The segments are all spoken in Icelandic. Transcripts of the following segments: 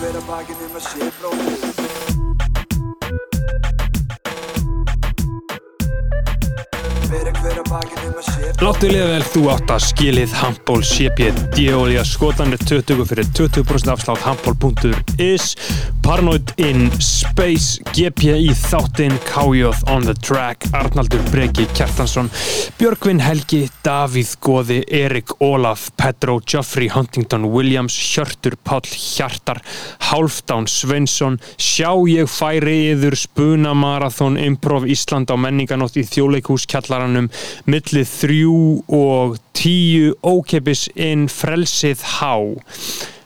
bakinn um að sé bróðir Láttu liða vel þú átt að skilið Handból CP Díolja skotanir 20 fyrir 20% afslátt. Handból.is Paranoid in Space. GP í þáttinn Kájóð on the track. Arnaldur Breki Kjartansson. Björgvin Helgi Davíð Góði Erik Ólaf Pedro Geoffrey Huntington Williams Hjörtur Páll Hjartar Hálfdán Sveinsson. Sjá ég færi yður Spuna Marathon Improv Ísland á menninganótt í þjóleikús kjallaranum millið þrjú og tíu ókeppis inn frelsið há.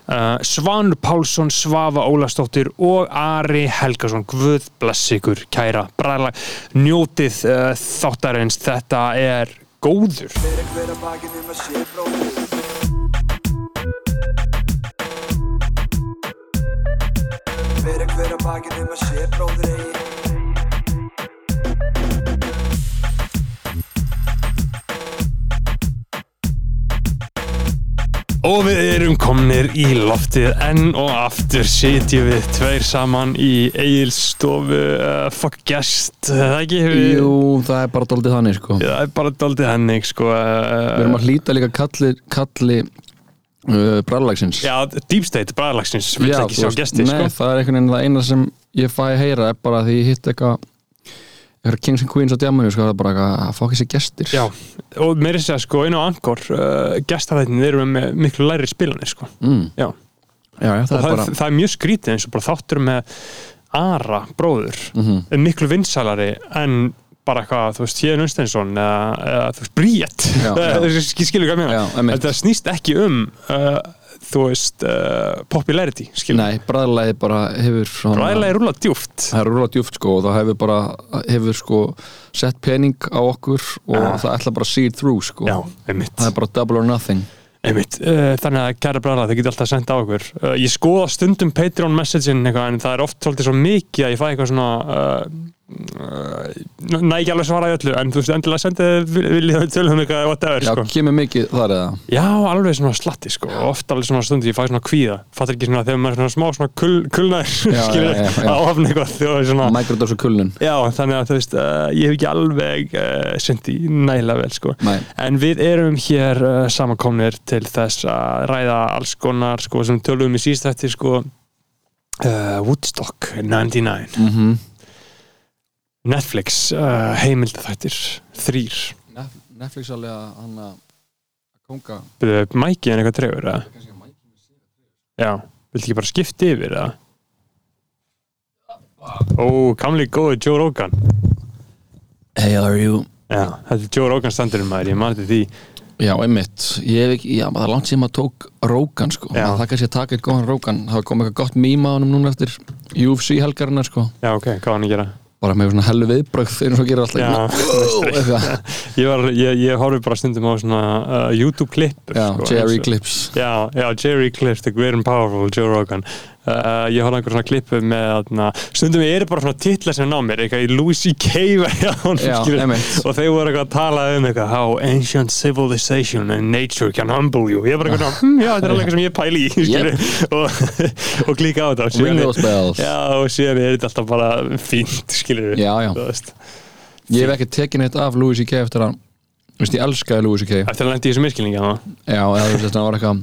Uh, Svanur Pálsson Svafa Ólastóttir og Ari Helgason Guð bless ykkur kæra bræðlag njótið uh, þáttarins þetta er góður. Fyrir hver að bakinn um að sé bróðir Fyrir Og við erum komnir í loftið enn og aftur sitjum við tveir saman í eigilstofu uh, fuck guest, það ekki? Við- Jú, það er bara doldið þannig sko. Það er bara daldið hennig sko Við uh, erum að hlýta líka kalli, kalli uh, brallalagsins Já, Deep State bræðlagsins vil ekki sjá gesti Nei, sko. það er einhvern veginn það eina sem ég fæ að heyra er bara því ég hitt eitthvað eitthvað Kings and Queens á djamanu sko, það er bara að fá ekki sér gestir. Já, og mér er að segja sko inn á Angkor uh, gestaðættin eru með miklu læri spilanir sko. Mm. Já, Já, já, það það, er það, bara það er mjög skrítið eins og bara þáttur með Ara bróður. Mhm. er miklu vinsælari en bara eitthvað, þú veist, Híðan Unsteinsson eða, eða þú veist, Bríett skilur meina? Já, einmitt. þetta snýst ekki um uh, þú veist, uh, popularity skilur, Nei, bræðalagi bara hefur er rúlað djúft Það er rúlega djúft sko og það hefur bara hefur sko sett pening á okkur og Ja. það ætla bara see it through sko. Já, einmitt, Það er bara double or nothing. Einmitt. Uh, þannig að kæra bræðilega, það getur alltaf sendt á okkur. Uh, ég skoða stundum Patreon messagein en það er oft svolítið svo mikið að ég fæ eitthvað svona uh, næ ekki alveg svara í öllu en þú veist, endilega sendið viljið við tölum eitthvað whatever, Já, sko. kemur mikið þar eða? Já, alveg svona slatti sko og oft alveg svona stundi ég fæ svona kvíða. Fattar ekki svona þegar maður er svona smá svona kul, kulnær Já, skilur já, já, já. á hafn eitthvað svona Microdose og kulnun. Já, þannig að þú veist, uh, ég hef ekki alveg uh, syndi nægilega vel sko. Nei, En við erum hér uh, samankomnir til þess að ræða alls konar sko sem tölum í síst þetta sko uh, Woodstock 99 mhm Netflix uh, heimildaþættir þrýr Netflix alveg að hann að konga Byrðu, Mæki en eitthvað trefur eða? Já, viltu ekki bara skipta yfir eða? Ó, kamli góði Joe Rogan. Hey, how are you? Já, þetta er Joe Rogan standurinn maður, ég mani því. Já, einmitt, ég hef ekki, já, það er langt sem maður tók Rógan, sko, Já. það kannski að taka eitt góðan Rógan, það kom eitthvað gott mýma á honum núna eftir UFC helgarinnar, sko. Já, ok, hvað var hann að gera? Bara með svona hellu viðbrögð eins og gerir alltaf. Ég, var, ég, ég horfi bara stundum á svona uh, YouTube-klippur Já, sko, Jerry Clips Já, já, Jerry Clips, the great and powerful Joe Rogan uh, Ég horfði á einhver svona klippu með atna, stundum ég er bara svona titla sem ná mér eitthvað í skilur. einmitt. og þeir voru eitthvað að tala um eitthvað how ancient civilization and nature can humble you ég er bara eitthvað hm, já, þetta er alveg eitthvað sem ég pæli í skilur, og, og klíka á þetta Ring those bells Já, og síðan er þetta alltaf bara fínt, skilur Já, já. Ég hef ekki tekin eitt af Louis C.K. eftir að Þú veist, ég elskaði Louis C.K. Eftir að lendi í þessu miskilningi hana. Já, eða þú veist, það var eitthvað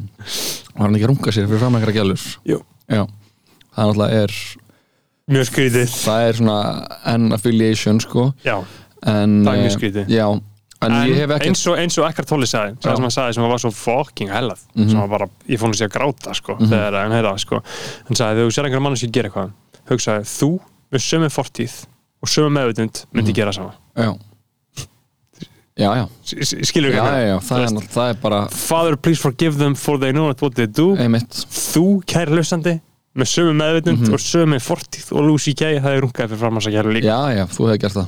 Var hann ekki að runga sér fyrir fram eitthvað gælur Jú. Já, það náttúrulega er Mjög skrítið. Það er svona an affiliation, sko. Já, En Það er mjög eh, skrítið. Já, en, ég hef ekki eins, og, eins og Ekkert Tóli sagði það sem hann sagði sem var svo fucking hellað Mhm. sem var bara, ég fór hann að segja gráta sko, þegar hann heyrða sko. hann sagði, þú sér einhverja mann sem gera eitthvað hugsaði, þú með sömu fortíð og sömu meðvutund myndi Mhm. gera sama. Já Já, já, skilur ekki já, það, er, það er bara Father, please forgive them for they know not what they do. Einmitt. Þú, kæri hlustandi með sömu meðvutund Mhm. og sömu fortíð og Lucy K, það er rungaði fyrir fram að segja líka. Já, já, þú hefði gert það.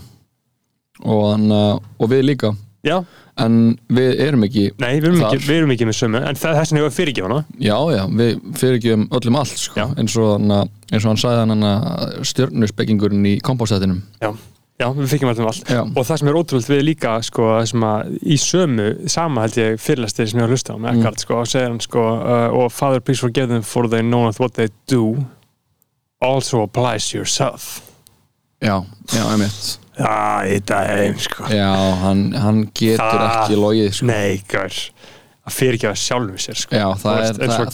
Og, hann, uh, og við líka. Já, En við erum ekki nei, við erum, ekki, við erum ekki með sömu en það er þess að ég var fyrirgjöf hana. Já, já, við fyrirgjum öllum allt sko. Eins, og, hana, eins og hann sagði hann stjörnuspekingurinn í kompástættinum já, Já, við fikkum alltaf um allt. Já. og það sem er ótrúlega við líka sko, að í sömu, sama held ég fyrirlæstir sem ég har hlusta á með Eckhart sko, og segir hann sko, uh, og Father please forgive them for they know not what they do. Also applies to yourself. Já, já, einmitt. Já, þetta er heim sko. Já, hann, hann getur Það- ekki logið sko. Nei, gaur að fyrir ekki að sjálfu sér sko. já, það Þú er veist, eins það, og-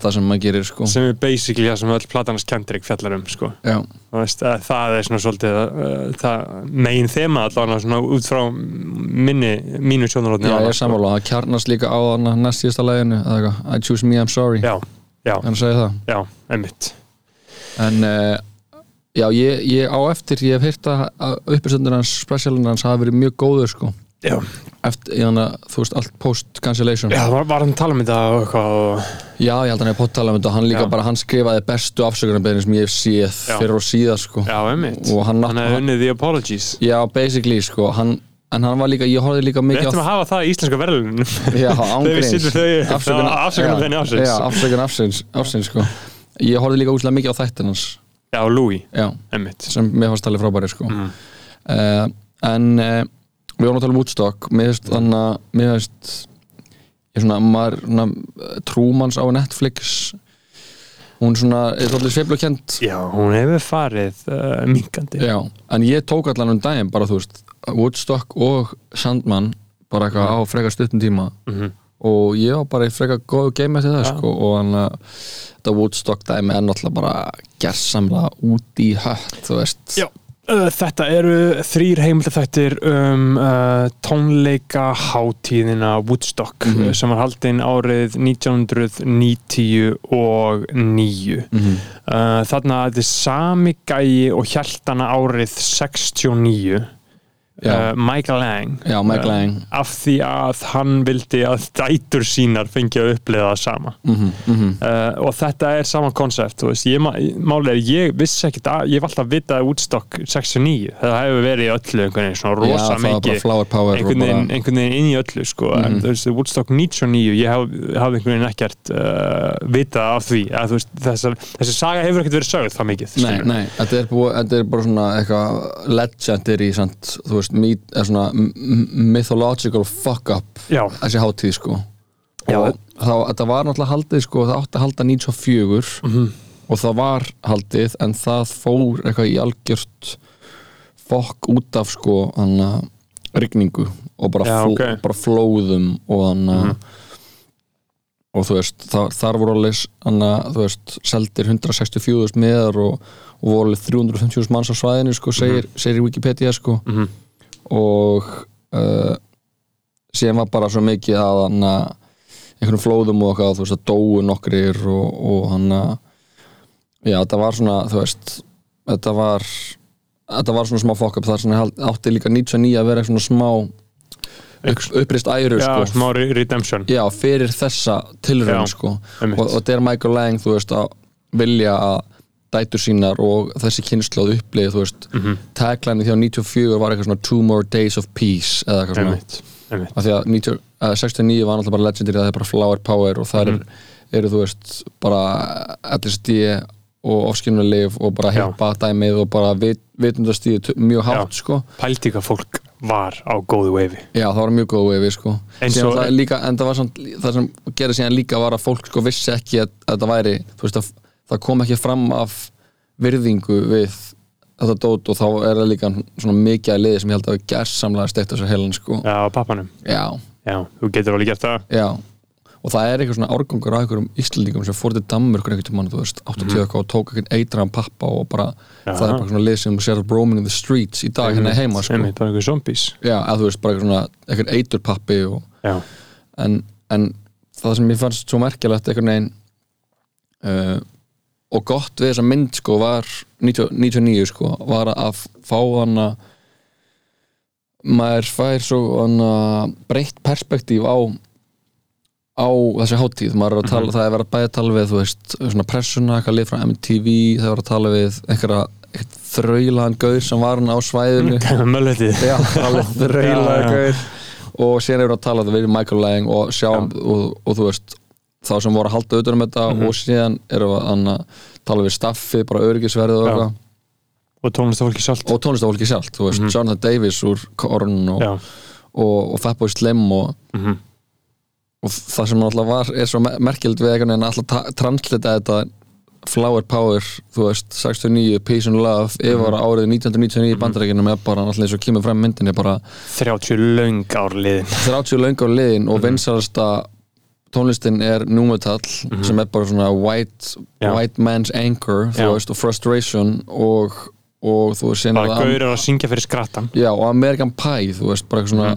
það sem maður gerir sko. sem er basically það sem öll platanars Kendrick fjallar um sko. veist, að það er svona svolítið uh, það megin þema allan svona út frá minni mínu sjónarhóttni já, ég er sammála. það kjarnast líka á næst síðasta eitthvað, I choose me, I'm sorry. Já, já, það? Já, einmitt. En uh, já, ég, ég á eftir ég hef heyrt að uppisöndur hans spesialinn hans hafa verið mjög góður sko Já, eftir, að, þú veist, allt post-cancellation. Já var, var hann tala um þetta og eitthvað og Já, ég held að hann er pottala um þetta hann líka Já. bara, hann skrifaði bestu afsökunarbeðin sem ég hef séð fyrir og síðar sko. Já, einmitt. Og hann, hefði unnið The Apologies. Já, basically sko, hann, en hann var líka, ég horfði líka mikið ættum að hafa það í íslenska verðlunum Já, þau afsökunarbeðni ásins Já, afsökun afsins, afsins sko. Ég horfði líka úslega mikið á þættin hans. Já, Louis, Já, einmitt. Sem mér fannst alveg frábæri sko. Mm. uh, En uh, við vorum að tala um finnst þannig að, mér finnst ég svona, maður, svona trúmanns á Netflix hún svona, er svolítið sveiflukent. Já, hún hefur farið uh, minkandi Já, en ég tók allan um daginn bara þú veist, Woodstock og Sandman bara eitthvað á frekar stuttum tíma. Mhm. og ég var bara í frekar góðu game eftir það Já. sko og hann að þetta Woodstock dæmi er náttúrulega bara gersamlega út í hött þú veist. Já, uh, þetta eru þrýr heimildafættir um uh, tónleika hátíðina Woodstock Mhm. uh, sem var haldin árið 1990 og 9 Mhm. uh, þarna þetta er sami gæi og hjæltana árið 69 Já. Uh, Michael Lang. Já, Michael Lang. uh, af því að hann vildi að dætur sínar fengi að upplega það sama. Mhm, mhm. Uh, og þetta er sama konsept þú veist, ég, vissi ekkit að, ég vitað að Woodstock 69, það hefur verið í öllu einhvern veginn, svona rosa mikið einhvern veginn, bara, inn í öllu sko, en þú veist, Woodstock 99 ég hafði einhvern veginn ekkert vitað af því, að þú veist þessar, þessi saga hefur ekkert verið sögð það mikið Nei, nei, þetta er, búið, þetta er bara svona eitthvað legendary, sant, þú veist, m- m- mythological fuck up þessi hátíð sko Já. og þá, þetta var náttúrulega haldið sko, það átti að halda 94 Mhm. og það var haldið en það fór eitthvað í algjört fokk út af sko hann að rigningu og bara, Já, fl ok. bara flóðum og hann að Mhm. og þú veist, þar, þar voru alveg veist, seldir 164.000 miðar og, og voru alveg 350.000 manns á svæðinu sko, segir, segir í Wikipedia sko Mhm. Og uh, síðan var bara svo mikið að hann að einhvern flóðum og eitthvað, þú veist, að dóu nokkrir og, og hann að já, þetta var svona, þú veist þetta var þetta var svona smá fokk upp, það átti líka 99 að vera svona smá upp, upprist æru, já, sko. smá re- redemption. Já, fyrir þessa tilraun, Já, sko. og, og þetta er Michael Lang, þú veist, að vilja að dætur sínar og þessi kynnslóð upplið, þú veist mm Mhm. -hmm. tagline því á 94 var eitthvað svona two more days of peace eða eitthvað svona af því að 90, uh, 69 var náttúrulega bara legendary það er bara flower power og það Mhm. er, eru þú veist bara LSD og ofskilnuleif og bara heipa dæmið og bara vit, vitundastíð mjög hátt sko pældi hvað fólk var á góðu veifi já það var mjög góð við sko Síðan og- það, líka, en það samt, það sem gerði síðan líka var að fólk sko vissi ekki að, að það væri þú veist að það kom ekki fram af virðingu við þetta dót og þá er það líka svona mikið að liði sem ég held að hafa gersamlega steikt þessu heilan sko. Já, pappanum, já, já, þú getur alveg gert það. Já, og það er eitthvað svona árgangur af einhverjum Íslandingum sem fór til Danmörkur einhvern tímann, þú veist, 80 eitthvað og tók einhvern eitraðan pappa og bara, Já. það er bara svona lið sem sér roaming in the streets í dag hérna heima, sko. einmitt, bara einhver zombies. Já, að þú veist, bara svona, einhvern eitur pappi og, en, en það sem ég fannst svo merkilegt einhvern veginn uh, og gott við þessa mynd, sko, var 90, 99, sko, var að fá hana maður fær svo hana breytt perspektíf á á þessi hátíð, maður er að tala, það er verið að bæja að tala við, þú veist, svona pressuna eitthvað lið frá MTV, það er verið að tala við einhverja þraulaðan gaur sem var hann á svæðinu. Já, já. gaur. Og síðan er verið að tala við Michael Lang og sjá og, og þú veist, þá sem voru að halda auðvitað um þetta Mhm. og síðan erum við að tala við staffi, bara öryggisverðið og eitthvað. Og tónlistafólki sjálft. Og tónlistafólki sjálft, þú veist, Jonathan Davis úr Korn og, Já, og, og Fatboy Slim og, mhm, og það sem náttúrulega var er svo mer- merkilegt við einhvern veginn alltaf ta- translita þetta Flower Power, þú veist, 69 Peace and Love, yfir árið 1999 í bandarækjunum er bara náttúrulega eins og kemur frem myndinni bara 30 löng ár liðin. 30 löng á liðin og vinsalasta tónlistin er númetall sem er bara svona white, white man's anger veist, og frustration og, og þú veist, bara er það- gauður að syngja fyrir skrattan já, og American Pie, þú veist, bara svona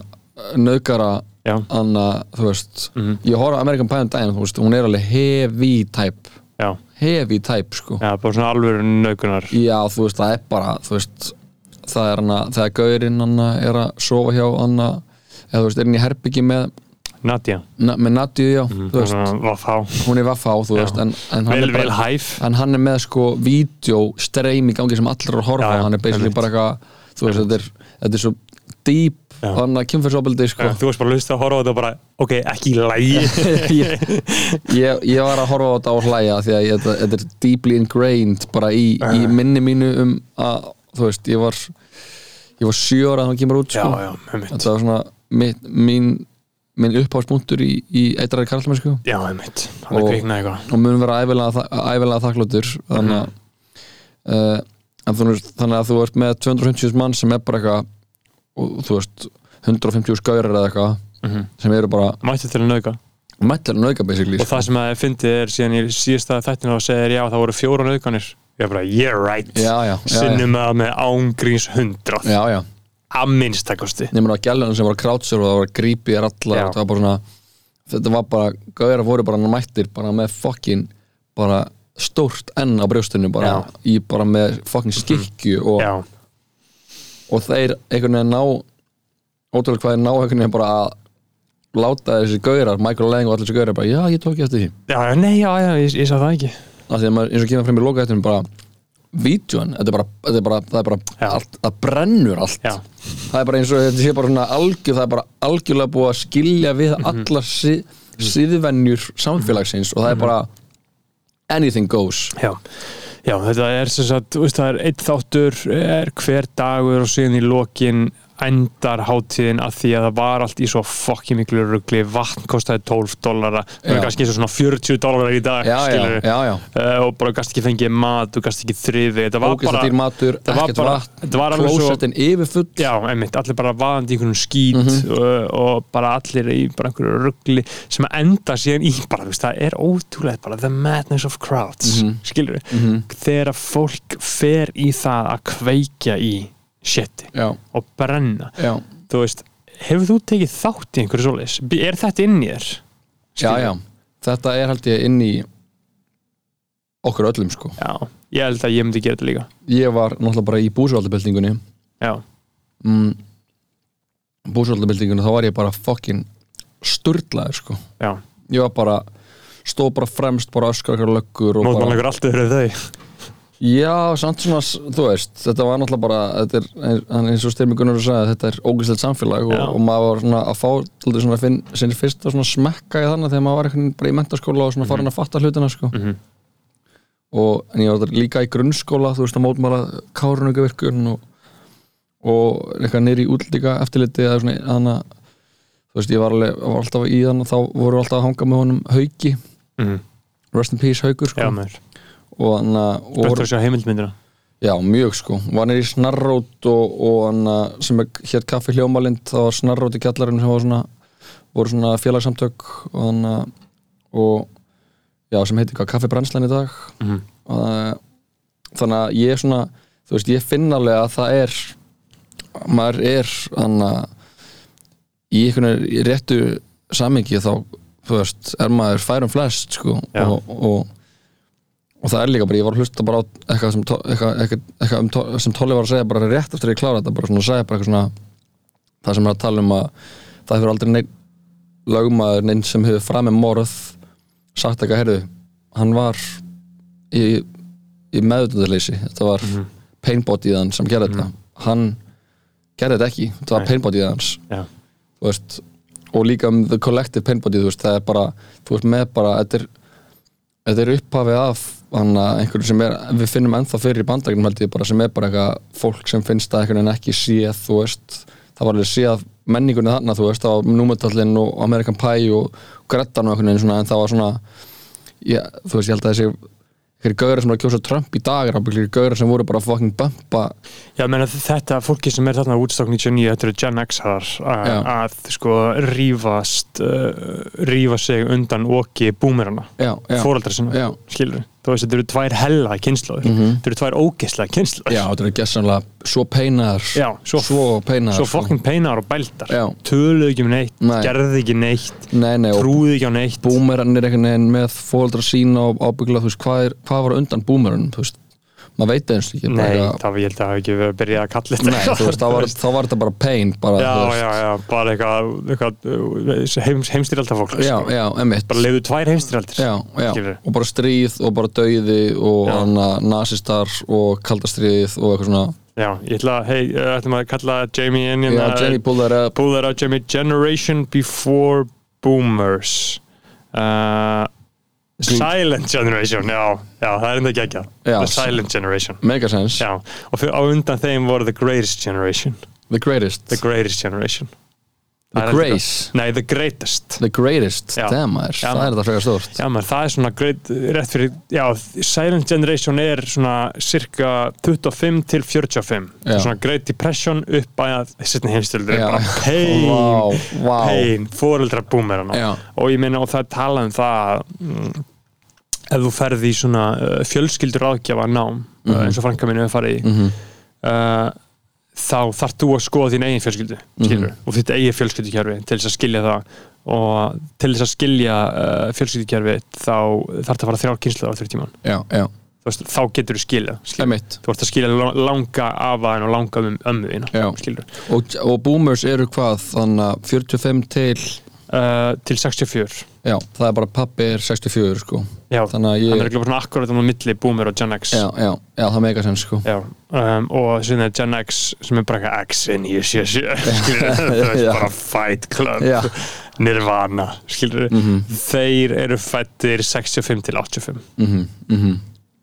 nöðgara Já, Anna, þú veist. Mhm. ég horf á American Pie um daginn, þú veist, hún er alveg heavy type, já, heavy type sko, já, bara svona alvöru naukunar. Já, þú veist, það er bara þú veist, það er hana þegar gaurinn hana er að sofa hjá hana, eða þú veist, er hann í herbyggi með, Nadia, na, með Nadju, já, þú veist. hún er vaffa á, þú Já. veist en, en, hann vel, er bara, en hann er með sko vídeo streym í gangi sem allir horfa Já, já, hann er basically bara eitthvað þú veist, þetta er, þetta er svo deep Já. hann að kynferðsopildi sko. Þú varst bara að hlusta að horfa á þetta og bara ok, ekki lægi ég, ég, ég var að horfa á þetta og hlæja því að ég, þetta, þetta er deeply ingrained bara í, í minni mínu um að þú veist, ég var ég var sjö ára að hann kemur út sko. þetta var svona mitt, mín, mín uppháðspunktur í, í eitræði karlmennsku. Já, einmitt, Og- er kviknað eitthvað. og mun vera æfilega, þa- æfilega þakkláttur þannig að uh, þú veist, þannig að þú ert með 250 mann sem er bara eitthvað og þú veist 150 skaurar eða eitthvað Mhm. sem eru bara mætti til að nauka mættilega nauka basically. Og það sem að fyndið er síðan í síðasta þættinu og segir já, það voru fjóra naukanir ég er bara, yeah right. Já, já, já, sinnum það með ángríns hundrað. Já, já. Að minnstakosti nefnir að gælunum sem var krátsur og það var grípið er alla Já. og það var bara svona þetta var bara, gauðar voru bara mættir bara með fokkin bara stórt enn á brjóstinu bara, Já. í bara með fokkin skikju og, já, og þeir einhvern veginn ná ótrúlega hvað þeir ná einhvern veginn bara að láta þessi gauðar, Michael Lang og allir þessi gauðar bara, já, ég tók ekki eftir því. Já, nei, já, já, ég, ég sá það ekki. Af því að maður, eins og kemur frem í loka eftir bara, er er bara það er bara, allt, það brennur allt. Já, það er bara eins og þetta sé bara svona algjör það er bara algjörlega búið að skilja við Mhm. allar si, síðvennjur samfélagsins og það er bara anything goes. Já. Já, þetta er sem sagt, það er einn þáttur, er hver dagur og síðan í lokin endar hátíðin að því að það var allt í svo fokki miklu rugli, vatn kostaði 12 dollara, það er kannski eins og svona 40 dollara í dag, já, já, skilurðu. já, já, uh, og bara gast ekki fengið mat, þú gast ekki þriði þetta var ógæsla bara, matur, það var bara þetta var alveg svo já, einmitt, allir bara vaðandi í einhvern skít Mhm. og, og bara allir í bara einhverju ruggli sem að enda síðan í bara, veist, það er ótrúlega bara the madness of crowds, mm Mhm. skilur Mhm. þegar fólk fer í það að kveikja í shiti og brenna, já, þú veist hefur þú tekið þátt í einhverju svoleiðis? Er þetta inn í þér? já, já. Þetta er held ég inn í okkur öllum sko. Já, ég held að ég myndi gera þetta líka. Ég var náttúrulega bara í búsvaldabildingunni já, mm, búsvaldabildingunni þá var ég bara fokkin sturlaður sko. Já, ég var bara stóð bara fremst bara öskar okkar löggur og bara mótmannlegur allt öðru þau Já, samt svona, þú veist, þetta var náttúrulega bara, þetta er, eins og Styrmi Gunnar sagði, þetta er ógæslegt samfélag og, Já. og maður var svona að fá, tóldi svona að finn, sinni fyrst að svona smekka í þannig þegar maður var veginn bara í mentaskóla og svona farin að fatta hlutina, sko. Mhm. Og, en ég var þetta líka í grunnskóla, þú veist, að mótmála kárunaukavirkun og, og eitthvað í útlíka eftirliti eða svona, þannig að, þú veist, ég var alveg, var alltaf í þannig, þá voru alltaf að hanga með honum hauki, Mhm. rest in peace haukur, já, sko. maður, og þannig að, að sjá heimildmyndina Já, mjög sko, var nýri snarrót og, og hann að- sem er hér kaffi hljómalind, það var snarrót í kjallarinn sem var svona, voru svona félagsamtök og hann að og já, sem heitir hvað, kaffi brennslan í dag Mhm. og það, þannig að ég svona þú veist, ég finn alveg að það er maður er hann að í einhvern veginn réttu samingi þá, þú veist, er maður færum flest sko Já. og, og og það er líka bara, ég var að hlusta bara á eitthvað sem, eitthvað, eitthvað, eitthvað um, To- sem Tolli var að segja bara rétt eftir að ég klára þetta bara svona að segja bara eitthvað svona það sem er að tala um að það hefur aldrei neinn lögmaður neinn sem hefur framið morð sagt eitthvað, heyrðu hann var í, í meðutöndaleysi þetta var mm Mhm. painbodyð hann sem gerði þetta. Hann gerði þetta ekki, þetta var Nei. painbodyð hans. Já, þú veist og líka um the collective painbody þú veist, það er bara, þú veist með bara þetta er, þetta er upphafið af hann að einhverju sem er, við finnum ennþá fyrir í bandarækjum held ég bara sem er bara eitthvað fólk sem finnst það einhvern veginn ekki séð þú veist, það var alveg séð menningunni þarna þú veist, það var Númetallinn og American Pie og Grettan og einhvern veginn svona en það var svona já, þú veist, ég held að þessi einhverju gauðra sem var að kjósa Trump í dag er einhverju gauðra sem voru bara að fucking bumpa. Já, meina þetta fólki sem er þarna útstokk 99, þetta eru Gen X-ar að sko rífast uh, rífa sig undan já, já, fóreldra sinna skilur, þú veist, þetta eru tvær hella kynslaður, Mhm. þetta eru tvær ógeðslega kynslaður já, þetta er gessanlega svo peinar Já, svo, svo peinar svo fokkin peinar og bæltar Já. töluðu ekki um neitt, Nei. gerðu ekki neitt nei, nei, trúðu ekki á neitt búmerarnir einhvern veginn með fóldra sína og ábyggla, þú veist, hvað, er, hvað var undan búmerunum, þú veist, maður veit eins ekki bara Nei, eitthvað- það ég held að það hafi ekki verið að byrja að kalla þetta Nei, þú veist, þá var, þá var þetta bara pain bara, Já, veist. já, já, bara eitthvað, eitthvað heims, heimstyrjaldafólk já, já, emmitt bara leiðu tvær heimstyrjaldir já, já, Skilurðu? og bara stríð og bara dauði og Já. hana, nasistar og kaldastríð og eitthvað svona. Já, ég ætla að, hei, uh, ætlum að kalla Jamie inn já, hérna, Jenny pull that up. Pull that out, Jamie. Generation Before Boomers. Uh, Silent Generation, já, já, það er enda Já, The Silent Generation. Megasense, Já, og á undan þeim voru The Greatest Generation. The greatest. The Greatest Generation the grace, Nei, The Greatest. The greatest. Já. damn maður, Já, það er þetta frekar stórt. Já, maður, það er svona great, rétt fyrir, já, Silent Generation er svona cirka 25 til 45 Já. svona Great Depression upp að setni heimstöldur er bara pain, Vá, vá. pain, fóreldra búmerana. Og ég meina og það talað um það mm, ef þú ferði í svona uh, fjölskyldur áðgjafa nám Mhm. uh, eins og franka mínu hefur farið í mm uh, þá þarf þú að skoða þín eigin fjölskyldu skilur, og þitt eigin fjölskyldukerfi til þess að skilja það. Og til þess að skilja uh, fjölskyldukerfi þá þarf það að fara þrjár kynsluðar á þrjá tíman já, já, veist, þá getur þú skilja emmitt þú ert að skilja la- langa afaðin og langa um ömmu þína Já. skilur, og, og boomers eru hvað, þannig að 45 til? Uh, til 64 já, það er bara pappi er 64 sko. Já, þannig að hann er ég, ekki bara svona akkurat um á milli boomer og Gen X. Já, já, já, það meika sens sko. Já, um, og síðan er Gen X sem er bara eitthvað X in ég sé sé skilur, það er bara Fight Club. Já. Nirvana skilur, Mhm. þeir eru fættir 65 til 85 mhm, mhm.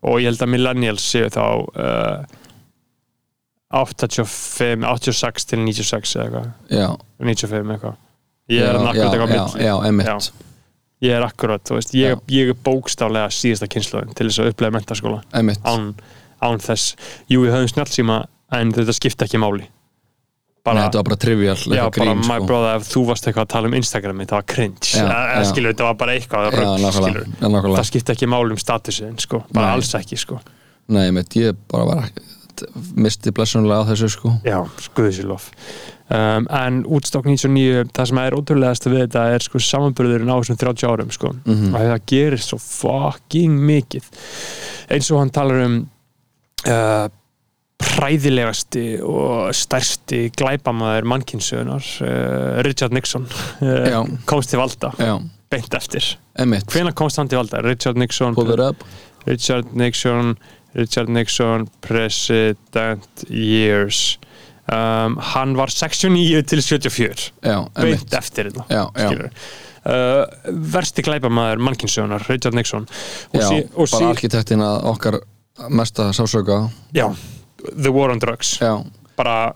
Og ég held að millennials séu þá uh, 85, 86 til 96 eða eitthvað, já, 95 eitthvað. Ég er já, hann akkurat eitthvað á já, já, emmitt Já. Ég er akkurat, veist, ég, ég er bókstaflega síðasta kynnslóðin til þess að upplega mentaskóla án, án þess. Jú, við höfum snjálfsíma en þetta skipta ekki máli. Nei, bara, þetta var bara trivial já, eitthvað bara grín my sko. brother, ef þú varst eitthvað að tala um Instagrami það var cringe, Já, eða já. skilur, þetta var bara eitthvað já, rugl, nákvæmlega, skilur, nákvæmlega. Það skipta ekki máli um statusin, sko, bara Nei. alls ekki, sko. Nei, emmitt, ég bara var misti blessunlega á þessu sko. Já, skuðisilof um, En útstokk 99 það sem er ótrúlegast við þetta er sko samanbörðurinn á þessum 30 árum sko. Mhm. og það gerir svo fucking mikið. Eins og hann talar um uh, præðilegasti og stærsti glæpamaður mannkynnsögunar uh, Richard Nixon. Uh, komst til valda. Já, beint eftir. Hvenær komst hann til valda? Richard Nixon Richard Nixon Richard Nixon President Years um, hann var 69 til 74 Já, beint eftir þetta uh, versti glæpamaður mannkynnsögunar Richard Nixon. Og, já sí, og sí, bara arkitektin að okkar mesta sásöka já, The War on Drugs. Já, bara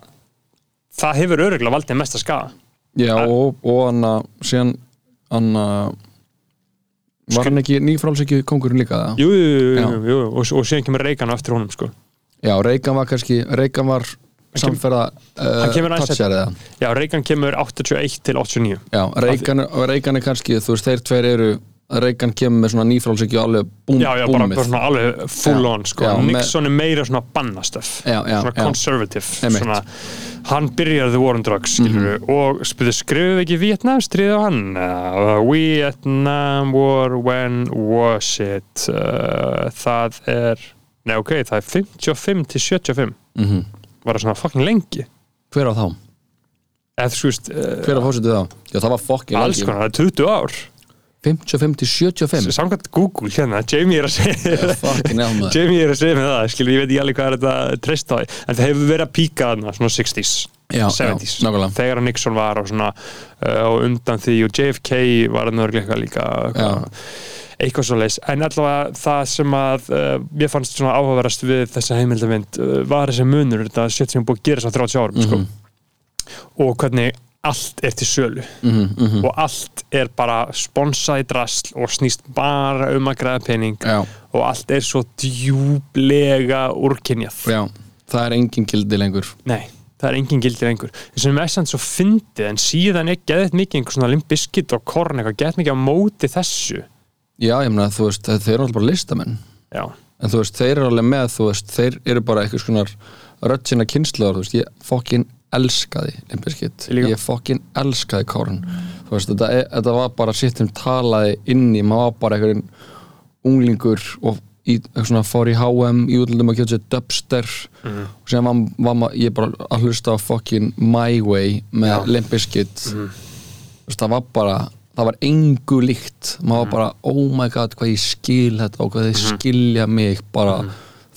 það hefur öruglega valdið mesta skaða. Já Að- og, og hann að síðan hann að var hann ekki nýfrálsiki kongurinn líka það? jú, jú, jú, jú, jú, og, og síðan kemur á eftir honum sko. Já, Reagan var kannski Reagan var samferða uh, touchar eða? Já, Reagan kemur 81 til 89 Já, Reagan er kannski þú veist, þeir tveir eru Reagan kemur með svona nýfrálsiki og alveg búm, já, já, bara, búmið. bara svona alveg full Já, on sko. já, Nixon er meira svona bannastöf svona conservative svona, hann byrjar The War on Drugs skilur Mhm. og spyrir skrifuðu ekki Vietnam stríð á hann? Uh, Vietnam War when was it? Uh, það er nei ok, það er 55 til 75 Mhm. var það svona fucking lengi. Hver á þá? þú veist, uh, Hver á fósitið þá? Já, það var fokkin alls konar, það er 20 ár. 55 til 75 samkvæmt Google hérna, Jamie er að segja maður. Jamie er að segja með það, skilur, ég veit ekki alveg hvað er þetta treyst á því, en það hefur verið að píka þarna, svona 60s, Já, 70s já, þegar Nixon var og svona uh, og undan því og JFK var að nörgleika líka eitthvað. Eitthvað svo leis, en allavega það sem að uh, mér fannst svona áhugaverast við þessa heimildamind uh, var þessi munur, þetta shit sem búið að gera svo 30 árum, sko. Og hvernig allt er til sölu. Mhm, mhm. og allt er bara sponsað í drasl og snýst bara um að græða pening. Já, og allt er svo djúblega úrkynjað. Já, það er engin gildi lengur. Nei, það er engin gildi lengur. Þess að mér er samt svo fyndið en síðan er geðið mikið einhver svona limbiskit og korn eitthvað geðið mikið á móti þessu Já, ég meina, þú veist, þeir eru alltaf bara listamenn. Já, en þú veist, þeir eru alveg með, þú veist þeir eru bara eitthvað skonar rödd sinna kynsluðar, þú veist, ég fokkin elskaði Limbiskit, Ég fokkin elskaði Korn, þú veist, þetta, þetta var bara sitt sem talaði inn í maður var bara einhverjum unglingur og í, svona fór í HM í útlundum að kjóta sér dubster. Og sem var, var maður, ég bara að hlusta á fokkin My Way með. Limbiskit þú veist, það var bara það var engu líkt. Maður var bara, oh my god, hvað ég skil þetta og hvað þið skilja mig bara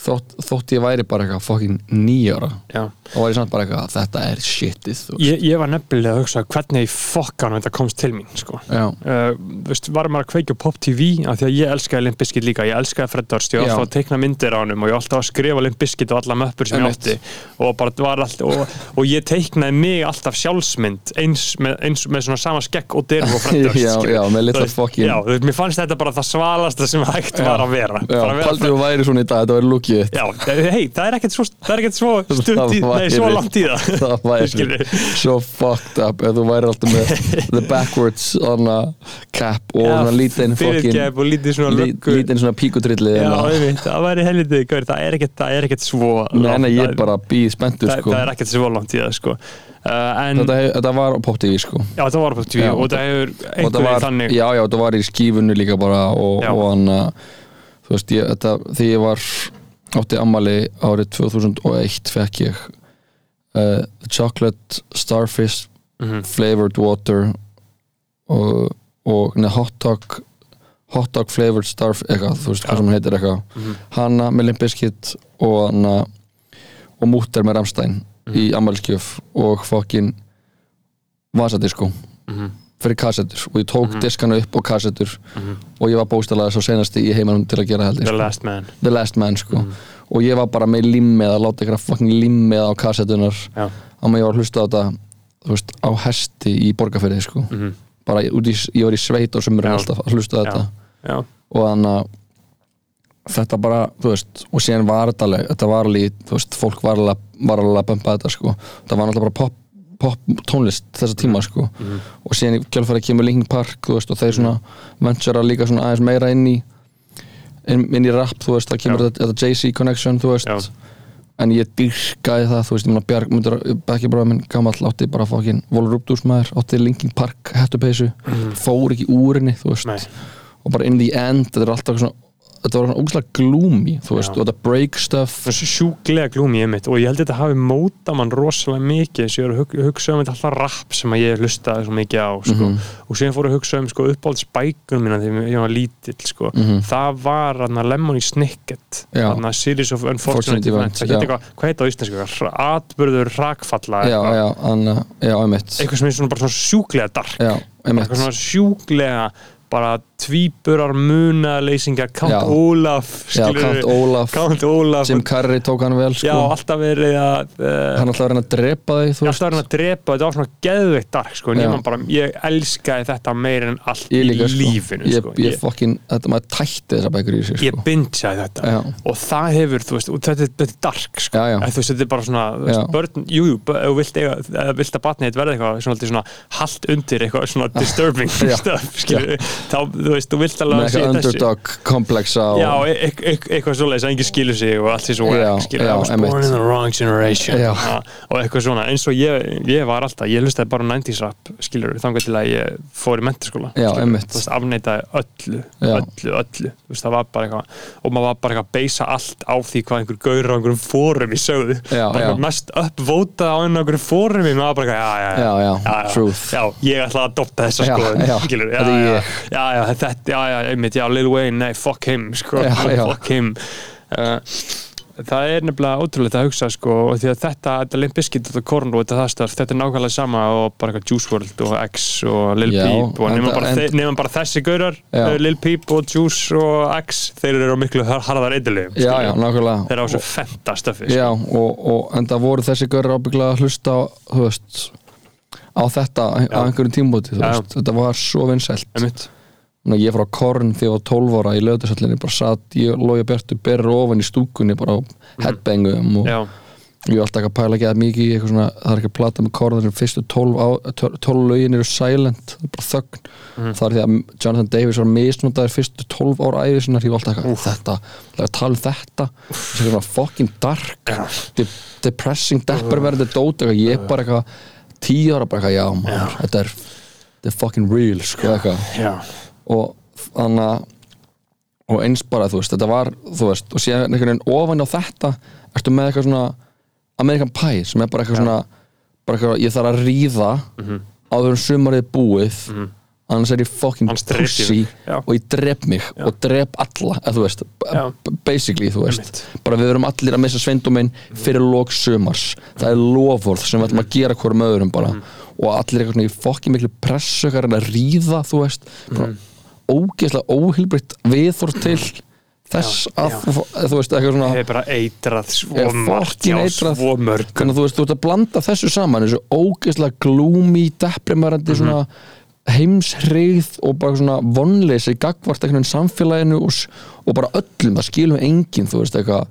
þótt, þótt ég væri bara eitthvað fokkin nýjára já og ég samt bara eitthvað, þetta er shitið. Ég, ég var nefnilega að hugsa hvernig í fokkanum þetta komst til mín sko. já, uh, veist, var maður að kveikja Pop TV af því að ég elskaði Limp Bizkit líka ég elskaði Fred Durst, ég var Já. alltaf að teikna myndir á honum og ég var alltaf að skrifa Limp Bizkit og alla möppur sem ég Einmitt. átti og, bara alltaf, og, og ég teiknaði mig alltaf sjálfsmynd eins með, eins með svona sama skekk og derf og Fred Durst Já, já, með litla fokkin- Já, mér fannst þetta bara það svalasta sem hægt var að vera já vera væri dag, þetta væri lúkið þitt. Já, hei, það er ekkert svo, svo stutt í, nei, svo langt í það. Það væri svo fucked up ef þú væri alltaf með the backwards hana, cap og fokkin og lítið svona lí- löggu. lítinn svona píkutrilli Já, það væri helvitið, gaur, það er ekkert, það er ekkert svo Nei, nei, ég er bara býð spenntur sko. það er ekkert svo langt í það, sko. Uh, En, þetta, hef- þetta var Pop TV sko. Já, það var á TV Já, og það hefur einhverjum var, þannig já, já, það var í skífunni líka bara og, og hann þú veist, ég, þetta, þegar ég var átti ammali árið 2001 fekk ég uh, chocolate starfish Mhm. flavored water og, og neða, hot dog hot dog flavored starfish eitthvað, þú veist hvað sem heitir eitthvað Mhm. hana með limbiskit og hana og mútter með Ramstein Mhm. í ammaliskjöf og fokkin vasadisko Mhm. Fyrir kassettur og ég tók diskana upp og kassettur og ég var bóstalega svo senasti í heimanum til að gera held ég, The sko. Last Man. The Last Man sko. og ég var bara með limmið að láta ykkur að fucking limmið á kassettunar á mig ég var að hlusta á þetta þú veist, á hesti í borgarferði sko. Mhm. bara í, ég var í sveit og sömurinn Já. alltaf að hlusta á þetta. Já, og þannig að þetta bara, þú veist, og síðan var þetta alveg, þetta var alveg, þú veist, fólk var alveg, var alveg að bumpa þetta, sko. Það var náttúrulega bara pop, pop tónlist þessa tíma, sko, og síðan í kjálfæri kemur Linkin Park, veist, og þeir svona ventura líka svona aðeins meira inn í inn, inn í rap, þú veist, það kemur þetta, þetta Jay-Z connection, þú veist. Já. en ég dyrkaði það, þú veist, ég meina Bjarg myndir, ekki bara minn gamall átti bara fokkin Volur Rúbdús maður, átti Linkin Park hettupeysu, fór ekki úr henni, þú veist. Nei. og bara in the end, þetta er alltaf svona þetta var svona ógslag gloomy, þú veist og þetta break stuff. Það sjúklega glúmi ég mitt og ég held að þetta hafi móta mann rosalega mikið þess að ég er að hug, hugsa um þetta alltaf rap sem að ég hlustaði svo mikið á sko. Mhm. og síðan fór að hugsa um sko, uppáhaldsbækunum mína þegar ég var lítill sko. það var hana, Lemony Snicket hana, Series of Unfortunate Fortunate Events. Það hvað heit á íslensku? Atburður rakfalla eitthvað. eitthvað sem er svona, svona sjúklega dark. Já, eitthvað svona sjúklega bara tvíburar munaleysingar Count. Olaf Count Olaf, Jim Carrey tók hann vel sko. já, alltaf verið að uh, hann alltaf reyna að drepa þig ég alltaf verið að drepa, þetta var svona geðveikt dark sko, ég, bara, ég elskaði þetta meir en allt ég líka, í sko. lífinu ég, sko. ég fokkin, þetta maður tætti þessar bækur í sig ég sko. bingeaði þetta Já. og það hefur, þú veist, og þetta, er- dark sko. Já, þú veist, þetta er bara svona veist, börn, jú, jú, þú vilt, vilt að batnið þetta verði eitthvað svona, svona halt undir eitthvað svona disturbing stuff, skilur, þá, þú veist, þú vilt alveg með að sé eitthvað þessu. underdog komplexa og Já, e e e eitthvað svoleiðis að enginn skilur sig og allt því svo Já, wack, skilur, já, I was born in the wrong generation. Og eitthvað svona, eins og ég, ég var alltaf ég hlustaði bara á 90s rap, skilur þangar til að ég fór í þú veist, afneitaði öllu öllu, öllu, þú veist, það var bara eitthvað og maður var bara eitthvað að beisa allt á því hvað einhver gaur á einhverjum fórum í sögðu bara eitthvað mest uppvótað á einhverjum fórum í maður var bara eitthvað, já, já, Já, já, já, þetta já, já, þetta, einmitt, já, Lil Wayne, nei, fuck him, sko, Já, já. fuck him. Uh, það er nefnilega ótrúlega að hugsa sko, og því að þetta, þetta Limp Bizkit og Korn og þetta stöf, þetta er nákvæmlega sama og bara eitthvað Juice WRLD og X og Lil Já, Peep og enda- bara, nema bara þessi gaurar uh, Lil Peep og Juice og X þeir eru á miklu har- harðar já, nákvæmlega. Þeir eru á svo fenta stöfi Já, og, og en það voru þessi görur ábygglega að hlusta á, veist á þetta á Já. einhverjum tímbúti, þú Já. veist þetta var svo vinsælt ég fór á Korn þegar ég var 12 ára í löðursöllinni bara satt, ég og Lója Bjartu berur ofan í stúkunni bara á headbangum og já, ég var alltaf ekki að pæla ekki að mikið í eitthvað svona, það er ekki að plata með Korn þegar fyrstu 12, á, 12 lögin eru silent, er bara þögn. Það er því að Jonathan Davis var misnótaður fyrstu 12 ára æfi sinnar, ég var alltaf eitthvað þetta, það er að tala um þetta. Það er svona fucking dark de depressing, depperverði dót ég bara eitthvað tíu ára bara eitthvað, já maður, þetta er þetta er fucking real, sko eitthvað og þannig að og eins bara, þú veist, þetta var þú veist, og síðan einhvern veginn ofan á þetta ertu með eitthvað svona American Pie sem er bara eitthvað svona bara eitthvað, ég þarf að ríða áður en sumarið er búið annars er ég fucking Annars drep ég pussy mig. Já. og ég drep mig og drep alla, eða þú veist Já. basically, þú veist. Einmitt. bara við verum allir að missa sveinduminn fyrir lók sumars, það er lofvorð sem við ætlum að gera hverjum öðrum bara. Og allir eitthvað svona í fokki miklu pressu eitthvað að að ríða, þú veist. Bara ógeðslega óhilbritt viðþór til þess Já, að, þú veist, eitthvað svona hefur bara eitrað svo Er margt já, svo mörg þannig að þú veist, þú ert að blanda þessu saman þessu ógeðslega gloomy, deprimerandi Mhm. svona heimshrigð og bara svona vonleysi gagvart veginn samfélaginu og, og bara öllum, það skilum enginn þú veist eitthvað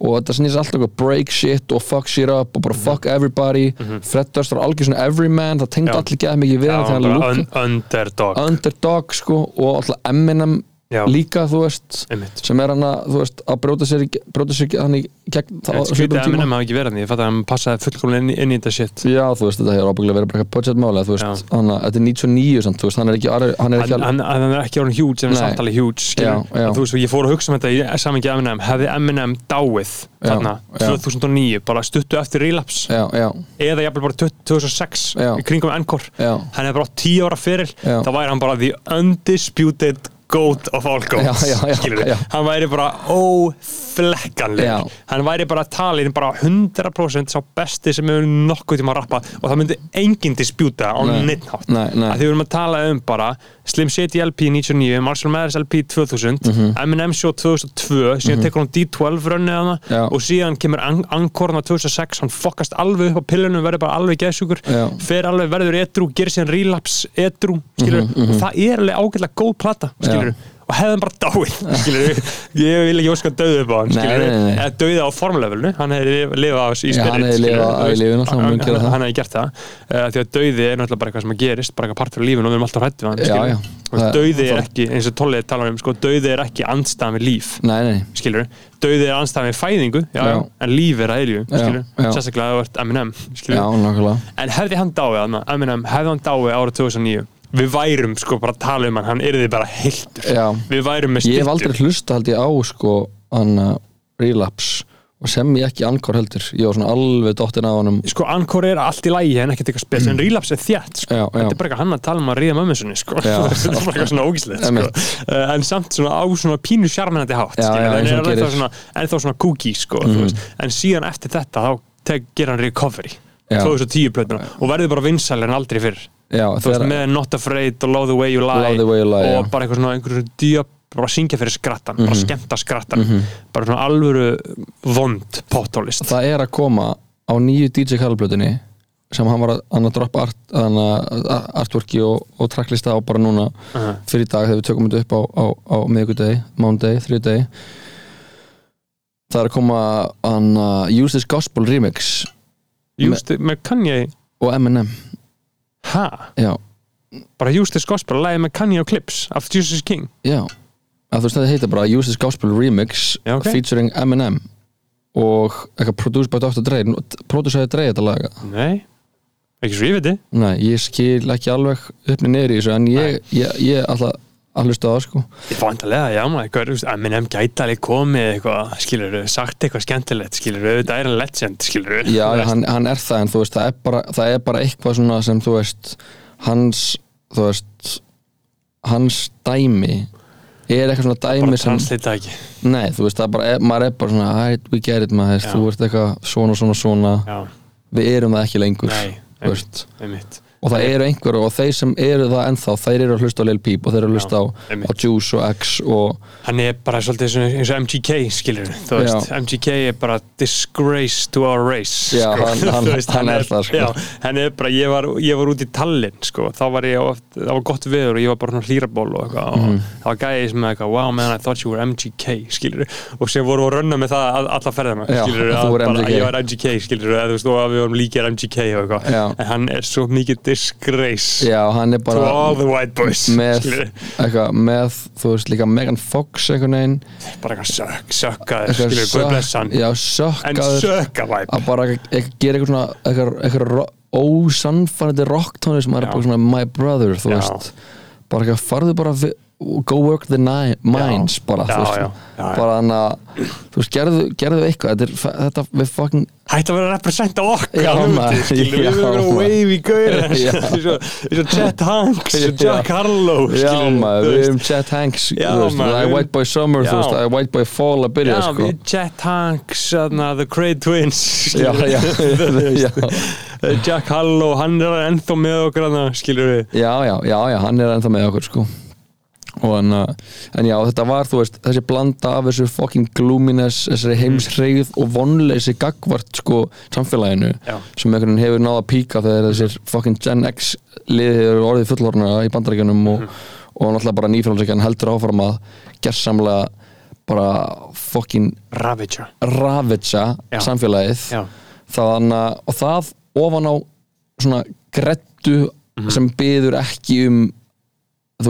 og þetta snýst alltaf eitthvað break shit og fuck shit up og bara fuck everybody. Fred Durst var algjör svona everyman það. Já. allir geða mikið við hann underdog. Underdog sko og alltaf Eminem Já. líka þú veist Einmitt. sem er hann að veist að bróta sér, hann í gegn það á að tíma. Eminem hafa ekki verið hann ég fatt að hann passaði fullkomlega inn, inn í þetta shit Já, þú veist, þetta hefur ábyggilega verið bara eitthvað budgetmáli þú veist, Já. hann, þetta er 99 samt, veist, hann er ekki, hann er hann, ekki hann, hann er ekki orðin huge en hann er Nei. samt alveg huge skilur. Já, já. Og þú veist, ég fór að hugsa um þetta í samingi Eminem hefði Eminem dáið þarna já. 2009 bara stuttu eftir relapse eða jafnvel bara 20- 2006 Já. í kringum Encore hann hefði bara átt 10 ára fyrir þá væri hann bara the undisputed goat of all goats Já, já, já, hann væri bara óflekkanleg Já. hann væri bara talin bara 100% sá besti sem hefur nokkuð tíma að rappa og það myndi enginn dispjúta á nei. að því við erum að tala um bara Slim Shady LP 99, Marshall Mathers LP 2000 Eminem Show 2002 síðan tekur hann D12 rönnið hana og síðan kemur An- Encore hana 2006 hann fokkast alveg upp á pillunum verður bara alveg Já. fer alveg verður edru, gerir síðan relapse edru, skilur og það er alveg ágætlega góð plata, skilur Já. og hefði hann bara dáið, skilur ég vil ekki óska döðu upp á hann, skilur eða döða á formlevelinu, hann hefði lifað í spirit, hann hefði það. gert það, uh, því að döði er náttúrulega bara eitthvað sem að gerist, bara eitthvað partur af lífinu og við erum alltaf hrættu við hann, skilur og Það- döði er það- ekki, eins og Tollið talar um, sko, döði er ekki andstæðan við líf Nei, nei, skilur, döði er andstæðan við fæðingu já, en líf er að eilju, skilur sérstaklega að þú ert Eminem, skilur En hefði hann dáið þarna, Eminem, hefði hann dáið árið 2009 Við værum sko bara að tala um hann, hann yrði bara heiltur. Við værum með Ég hef aldrei hlusta held ég á, sko, hann uh, relapse og sem ég ekki ankor heldur ég var svona alveg dottin á honum Sko, Encore er allt í lægi en ekkert eitthvað spes En Relapse er þjætt, sko Mm. Þetta er bara eitthvað hann að tala um að ríða mömmu sinni, sko. Þetta er bara eitthvað svona ógíslegt, sko uh, En samt svona á svona pínu sjarminandi hátt Já, já, En er hann ennþá gerir. Mhm. svona, svona kooky, sko mm. En síðan eftir þetta, þá tek, ger hann recovery Já. 2010 plötuna og verður bara vinsælir en aldrei fyrr Já, þú veist, með Not Afraid og Love the Way You Lie, Way You Lie, og já. bara eitthvað svona einhverju djöp bara syngja fyrir skrattan, Mhm. bara skemmta skrattan bara svona alvöru vond pottólist það er að koma á nýju DJ Kallblötunni sem hann var að, að droppa art, artworki og, og tracklista á bara núna Uh-huh. fyrir í dag þegar við tökum þetta upp á, á, á miðvikudegi, mánudegi, þriðudegi það er að koma að Use This Gospel remix Just, með Kanye, og Eminem ha? já, bara Just This Gospel, lagið með Kanye og Clips af Jesus King. Já. Að þú veist þetta heitir bara This Gospel remix Já, ok. featuring Eminem og eitthvað produced by Dr. Dre. Producerði Dre þetta laga nei, ekki svo ég veit Nei, ég skil ekki alveg uppni niður í þessu en ég, ég, ég alltaf að hlusta á sko. Ég fá vantarlega, já maður, Eminem gæti alveg komið eitthvað, skilur sagt eitthvað skemmtilegt, skilur þetta er en legend, skilur Já, hann, hann er það en þú veist það er, bara, það er bara eitthvað svona sem þú veist hans, þú veist hans dæmi er eitthvað svona dæmi sem nei, þú veist, það er bara, er, maður er bara svona "Alright, we get it maður, þú veist eitthvað svona, svona, svona. Já, við erum það ekki lengur nei, veist. einmitt og það eru einhver og þeir sem eru það ennþá þeir eru að hlusta á Lil Peep og þeir eru að hlusta á, á Juice og X og hann er bara svolítið eins og MGK skilur þú veist, Já. MGK er bara disgrace to our race Já, sko. hann- hann- veist, hann er það, sko. já, hann er bara, ég var, ég var út í Tallinn sko, þá var ég oft, það var gott veður og ég var bara svona hlýraból og eitthvað og Mhm. það var gæði sem eitthvað, wow man I thought you were MGK skilur og sem voru að runna með það all- alla ferðina Já, skilur voru MGK. ég var MGK skilur þú veist, og að við vorum líkir MGK og eitthvað en hann er svo mikið disgrace já, hann er to bara all the white boys með, eitthvað, með þú veist líka Megan Fox einhvern veginn. Bara eitthvað sökk, sökkaður skilur, guð bless hann. já, en sökkaður sökkavæp að bara eitthvað, gera eitthvað svona eitthvað, eitthvað ósannfærandi rocktóni sem er bara svona my brother þú Já. veist. Bara eitthvað farðu bara vi- go work the mines bara, Já, já, já, bara að þú veist, gerðu, gerðu eitthvað. Þetta, er, þetta við fucking hætti að vera að representa okkar við. Erum maður. wavy gauðir Já. eins og eins og Chet Hanks og Jack Harlow við erum Chet Hanks það er White Boy Summer það er White Boy Fall að byrja sko. Chet Hanks, The Craig Twins já. Jack Harlow, hann er ennþá með já, hann er ennþá með okkur sko en, uh, en já, þetta var þú veist, þessi blanda af þessu fucking gloominess, þessari heimsreið og vonleysi gagvart sko samfélaginu Já. sem einhvern veginn hefur náða píka þegar þessir fucking Gen X liðið eru orðið fullorna í bandaríkjunum og, og náttúrulega bara nýfjálfsækjan heldur áfram að gersamlega bara fucking ravitja Já. samfélagið Já, þannig að og það ofan á svona grettu Mhm. sem byður ekki um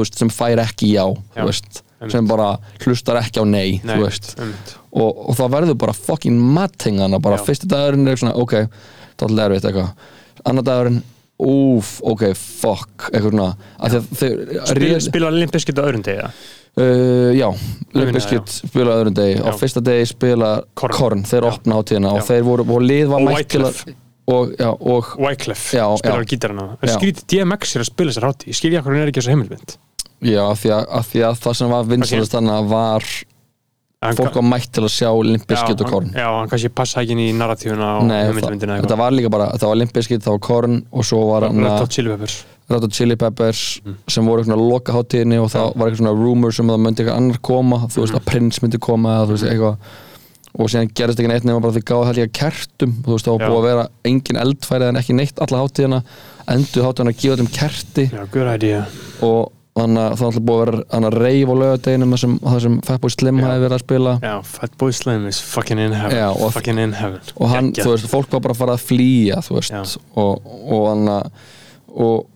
veist, sem fær ekki já, Já, veist, sem bara hlustar ekki á nei, nei, og, og það verður bara fucking mattingana bara Já. fyrsti dagurinn er svona, ok það er erfitt eitthvað, annar dagurinn úf, ok, fuck eitthvað svona, Spila, spila Limpiskit á öðrum degi eða? Uh, já, meina, Limbiskit spila öðrum degi, á fyrsta degi spila Korn. Korn, þeir Já. opna hátíðina og Já. þeir voru, og lið var Og mætt til að Wyclef. og, og Wyclef Já, spilar já. gítarina en skrítið DMX er að spila sér hátti ég skilja hvað hann er ekki þessu heimilmynd já, af því að, af því að það sem var vinsalast þannig var Hann fólk var mætt til að sjá Limbiskit já, og Korn. já, hann kannski passa ekki inn í narratífuna á Nei, það, heimilmyndina þetta var líka bara, þetta var Limbiskit, það var Korn og svo var hann að Hot Chili Peppers. Red Hot Chili Peppers Mm. sem voru svona loka hátíðinni og það var eitthvað svona rumors um að það myndi eitthvað annar koma þú veist Mm. að Prince myndi koma eða þú veist eitthvað. Og síðan gerist ekki neitt nema bara því gáði það líka kertum þú veist Já. búið að vera engin eldfæri en ekki neitt alla hátíðina. Endur hátíðina að gefa þeim kerti. Já, good idea. Og þannig að það alltaf búið að vera reyf á lögadeginum það sem, það sem Fatboy Slim Já. hafi verið að spila. Já, Fatboy Slim is fucking in heaven. Já, og- fucking in heaven. og hann, þú veist, fólk var bara að fara að flýja þú veist, og, og hann að og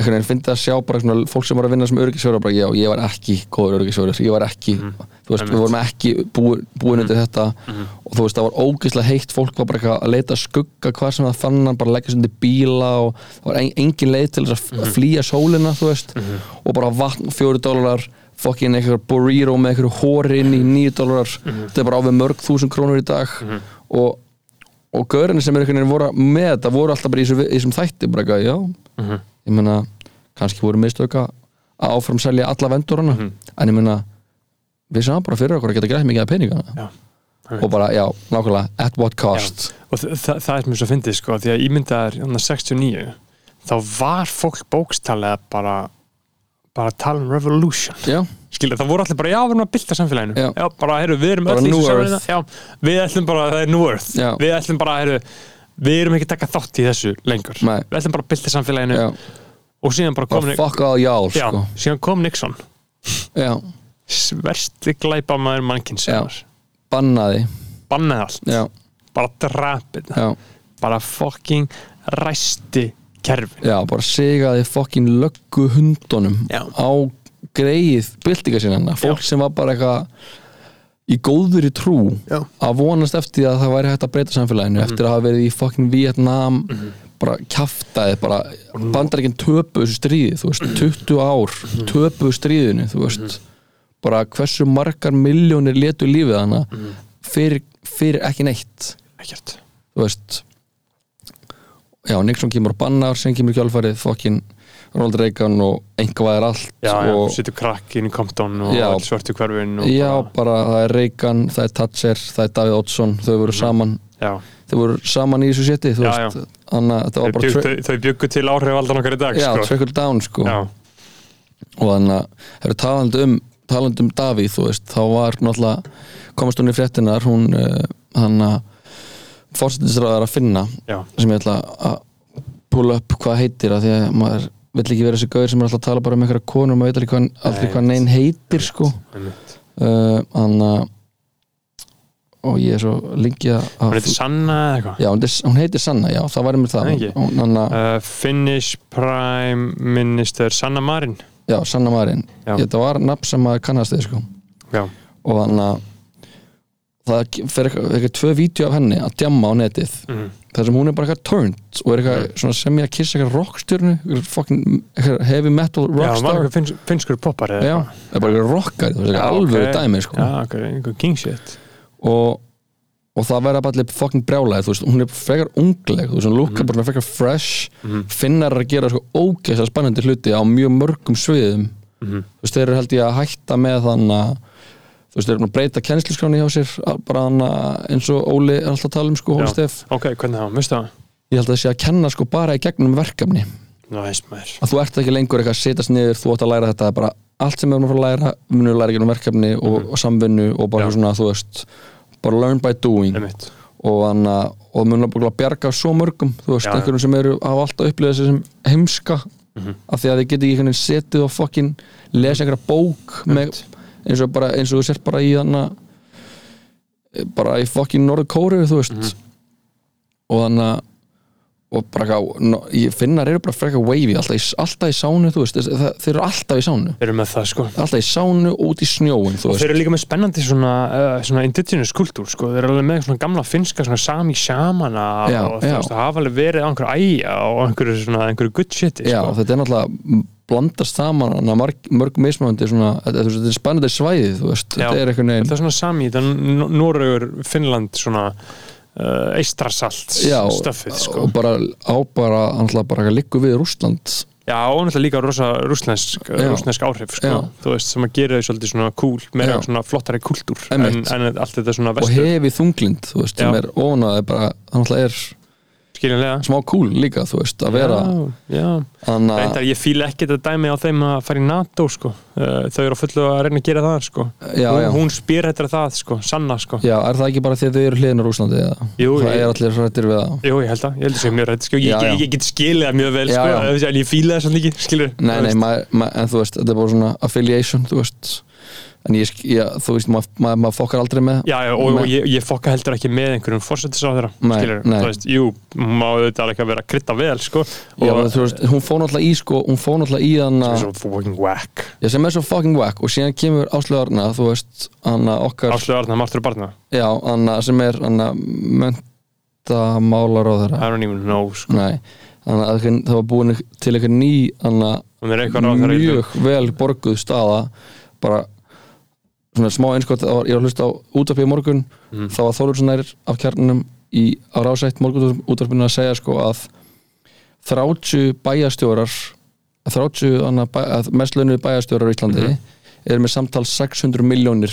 einhvern veginn fyndi að sjá bara svona, fólk sem var að vinna sem öryggisjóra bara, já, ég var ekki góður öryggisjóra, ég var ekki Mhm. þú veist, við vorum ekki búin, búin undir þetta Mhm. og þú veist, það var ógeðslega heitt fólk var bara eitthvað að leita skugga hvað sem það fann hann, bara leggja sig undir bíla og það var en, engin leið til þess að Mhm. mm flýja sólina, þú veist og bara vatn, fjóri dólarar fokkin eitthvað burrito með eitthvað hóri inn í nýju dólarar, Mhm. þetta er bara á við mörg þúsund krónur í dag og og gaurinni sem er einhvern veginn voru með þetta voru alltaf bara í þessum- þætti bara eitthvað, já, Mhm. Ég meina kannski voru mistöka að áfram selja alla vendurana, Mhm. en ég meina við sáum bara fyrir okkur að geta grætt mikið af peningana já og bara, já, nákvæmlega at what cost. Og þa þa það er mér svo fyndið sko því að ímyndaðar hann 69 þá var fólk bókstallega bara bara að tala um revolution. Já, skilja, það voru allir bara, já, við erum að bylta samfélaginu. Já. bara, heyrðu, við erum öll í þessu samfélaginu. Já, við ætlum bara, það er New Earth. Já. við ætlum bara, heyrðu, við erum ekki að taka þátt í þessu lengur, Nei. við ætlum bara að bylta samfélaginu já, og síðan bara kom bara fuck all y'all já, sko. síðan kom Nixon. Já, sversti glæpa maður mannkins Já. bannaði. Bannaði allt, já, bara drapið já, bara fucking ræsti kerfin já, bara sigaði fokkin löggu hundunum Já. á greið byltinga sinna fólk sem var bara eitthvað í góður í trú Já. að vonast eftir að það væri hægt að breyta samfélaginu eftir að hafa verið í fokkin Vietnam bara kjaftaði bara bandaríkinn töpu þessu stríði þú veist, 20 ár töpu stríðinu þú veist. Bara hversu margar miljónir letu lífið hana fyrir, fyrir ekki neitt. Ekkert. Þú veist. Já, Nixon kemur að banna sem kemur kjálfarið fokkin Ronald Reagan og einhvað er allt já, já, og, sittur krakk inn í Compton og Já. svörtu hverfin og já, bara, bara það er Reagan, það er Thatcher það er Davíð Oddsson, þau voru saman. Já, þau voru saman í þessu þetta þau, var bara bjugg, tri- þau, þau byggu til áhrifaldan okkar í dag já, sko. trickle down sko. Og þannig að það eru talandi um talandi um Davíð, þú veist, þá var náttúrulega, komast hún í fréttinar hún, uh, hann að fórsetisraðar að finna já, sem ég ætla að púla upp hvað heitir að því að maður vill ekki vera þessi gauður sem er alltaf að tala bara um einhverja konur og maður veit hvað, aldrei Nei, hvað neinn heitir sko. Einmitt. uh, að og ég er svo lengi að hún heitir Sanna eða eitthvað? Já, hún, hún heitir Sanna, já, það var einmitt það. Hún, hann að, uh, Finnish Prime Minister Sanna Marin. Já, Sanna Marin. Þetta var nafn sem maður kannast þið sko. Já, og hann að það fer eitthvað, eitthvað tvö vídeo af henni að djamma á netið mm. þar sem hún er bara eitthvað turned og er eitthvað svona sem ég að kissa eitthvað rockstjörnu eitthvað eitthvað heavy metal já, rockstar eitthvað finns, finnskur poppar já, það er bara eitthvað rockari þú veist, Já, eitthvað alveg ok. dæmi sko. já, einhver king shit og, og það verða bara allir fucking brjálæði þú veist, hún er frekar ungleg þú veist, hún lúkar bara frekar fresh Mhm. finnar er að gera sko ógeðslega spennandi hluti á mjög mörgum sviðum Mhm. þú veist, þeir eru held ég að hætta með þann að þú veist, þeir eru að breyta kennsluskráni hjá sér að- bara að eins og Óli er alltaf að tala um sko, Óli. Steff ok, hvernig það, mistu það? Ég held að það sé að kenna sko bara í gegnum verkefni. Maður. Að þú ert ekki lengur eitthvað að setjast niður þú átt að læra þetta, bara allt sem við erum að fara að læra við munum að læra gegnum verkefni og, og samvinnu og bara svona, þú veist bara learn by doing. Einmitt. Og, þannig, og munum að bjarga svo mörgum þú veist, einhverjum sem eru hafa alltaf þessi sem heimska. Mhm. af því að þið geti ekki setið og fokkin lesa einhverja bók með. Eins og bara eins og þú sért bara í þannig bara í fokkin Norður Kóru þú veist Mhm. og þannig að og bara eitthvað, no, finnar eru bara frekar wavy alltaf í, alltaf í sánu, þú veist það, þeir eru alltaf í sánu, þeir eru með það sko. Alltaf í sánu út í snjóin, og veist. þeir eru líka með spennandi svona, uh, svona indigenous kultúr sko, þeir eru alveg með svona gamla finska svona sami shamana Já, og þú veist, það hafa alveg verið á einhverju æja og einhverju svona, einhverju good shiti Já, sko. þetta er náttúrulega blandast saman marg, mörg mismöndi svona, þetta, þetta er spennandi svæðið þú veist, þetta er einhvern veginn það er svona sami, þetta er Norrögur, Finnland svona uh, eistrasalt Já, stöffið sko. og bara á bara, náttúrulega bara að liggu við Rússland Já, og náttúrulega líka Já. rússnesk áhrif sko. Þú veist, sem að gera þau svolítið svona cool meira Já. svona flottari kultúr en, en allt þetta svona og vestur hefi þunglind, þú veist, sem Já. er ónaði bara, það náttúrulega er skiljanlega smá cool líka, þú veist, að vera Já, já að, Reyndar, ég fíla ekki þetta dæmi á þeim að fara í NATO sko. uh, þau eru fullu að reyna að gera það sko. já, hún, hún spyr þetta það, sko. sanna sko. er það ekki bara því að þau eru hliðin á Rússlandi eða, Jú, það ég- er allir hrættir við það Jú, ég held að, ég held að sé mjög rætt sko. ég, ég, get skilið það mjög vel sko. en ég fíla það svolítið ekki Nei, nei, maður, maður, en þú veist, þetta er bara svona affiliation, þú veist en ég, já, þú veist, maður, maður, maður fokkar aldrei með Já, já, og, Nei. og ég, ég fokka heldur ekki með einhverjum fórsetis á þeirra, Nei, skilur nei. þú veist, jú, má auðvitað ekki að vera að krydda vel, sko og Já, menn, þú veist, hún fór náttúrulega í sko, hún fór náttúrulega í hann sem er svo fucking whack Já, sem er svo fucking whack og síðan kemur Áslöðarna, þú veist, hann okkar Áslu Arna, Martur Barna, Já, hann sem er hann mentamálar á þeirra I don't even know sko. Nei, hann að það var búin til eitthvað ný hann þeirra mjög vel borguð staða bara svona smá einskott, var- ég var að hlusta á útvarpið í morgun, Mhm. þá var Þólursnær af kjarnunum í, á rásætt morgun útvarpinu að segja sko að 30 bæjastjórar 30 anna, bæ, mest launuði bæjastjórar á Íslandi Mhm. eru með samtal 600 miljónir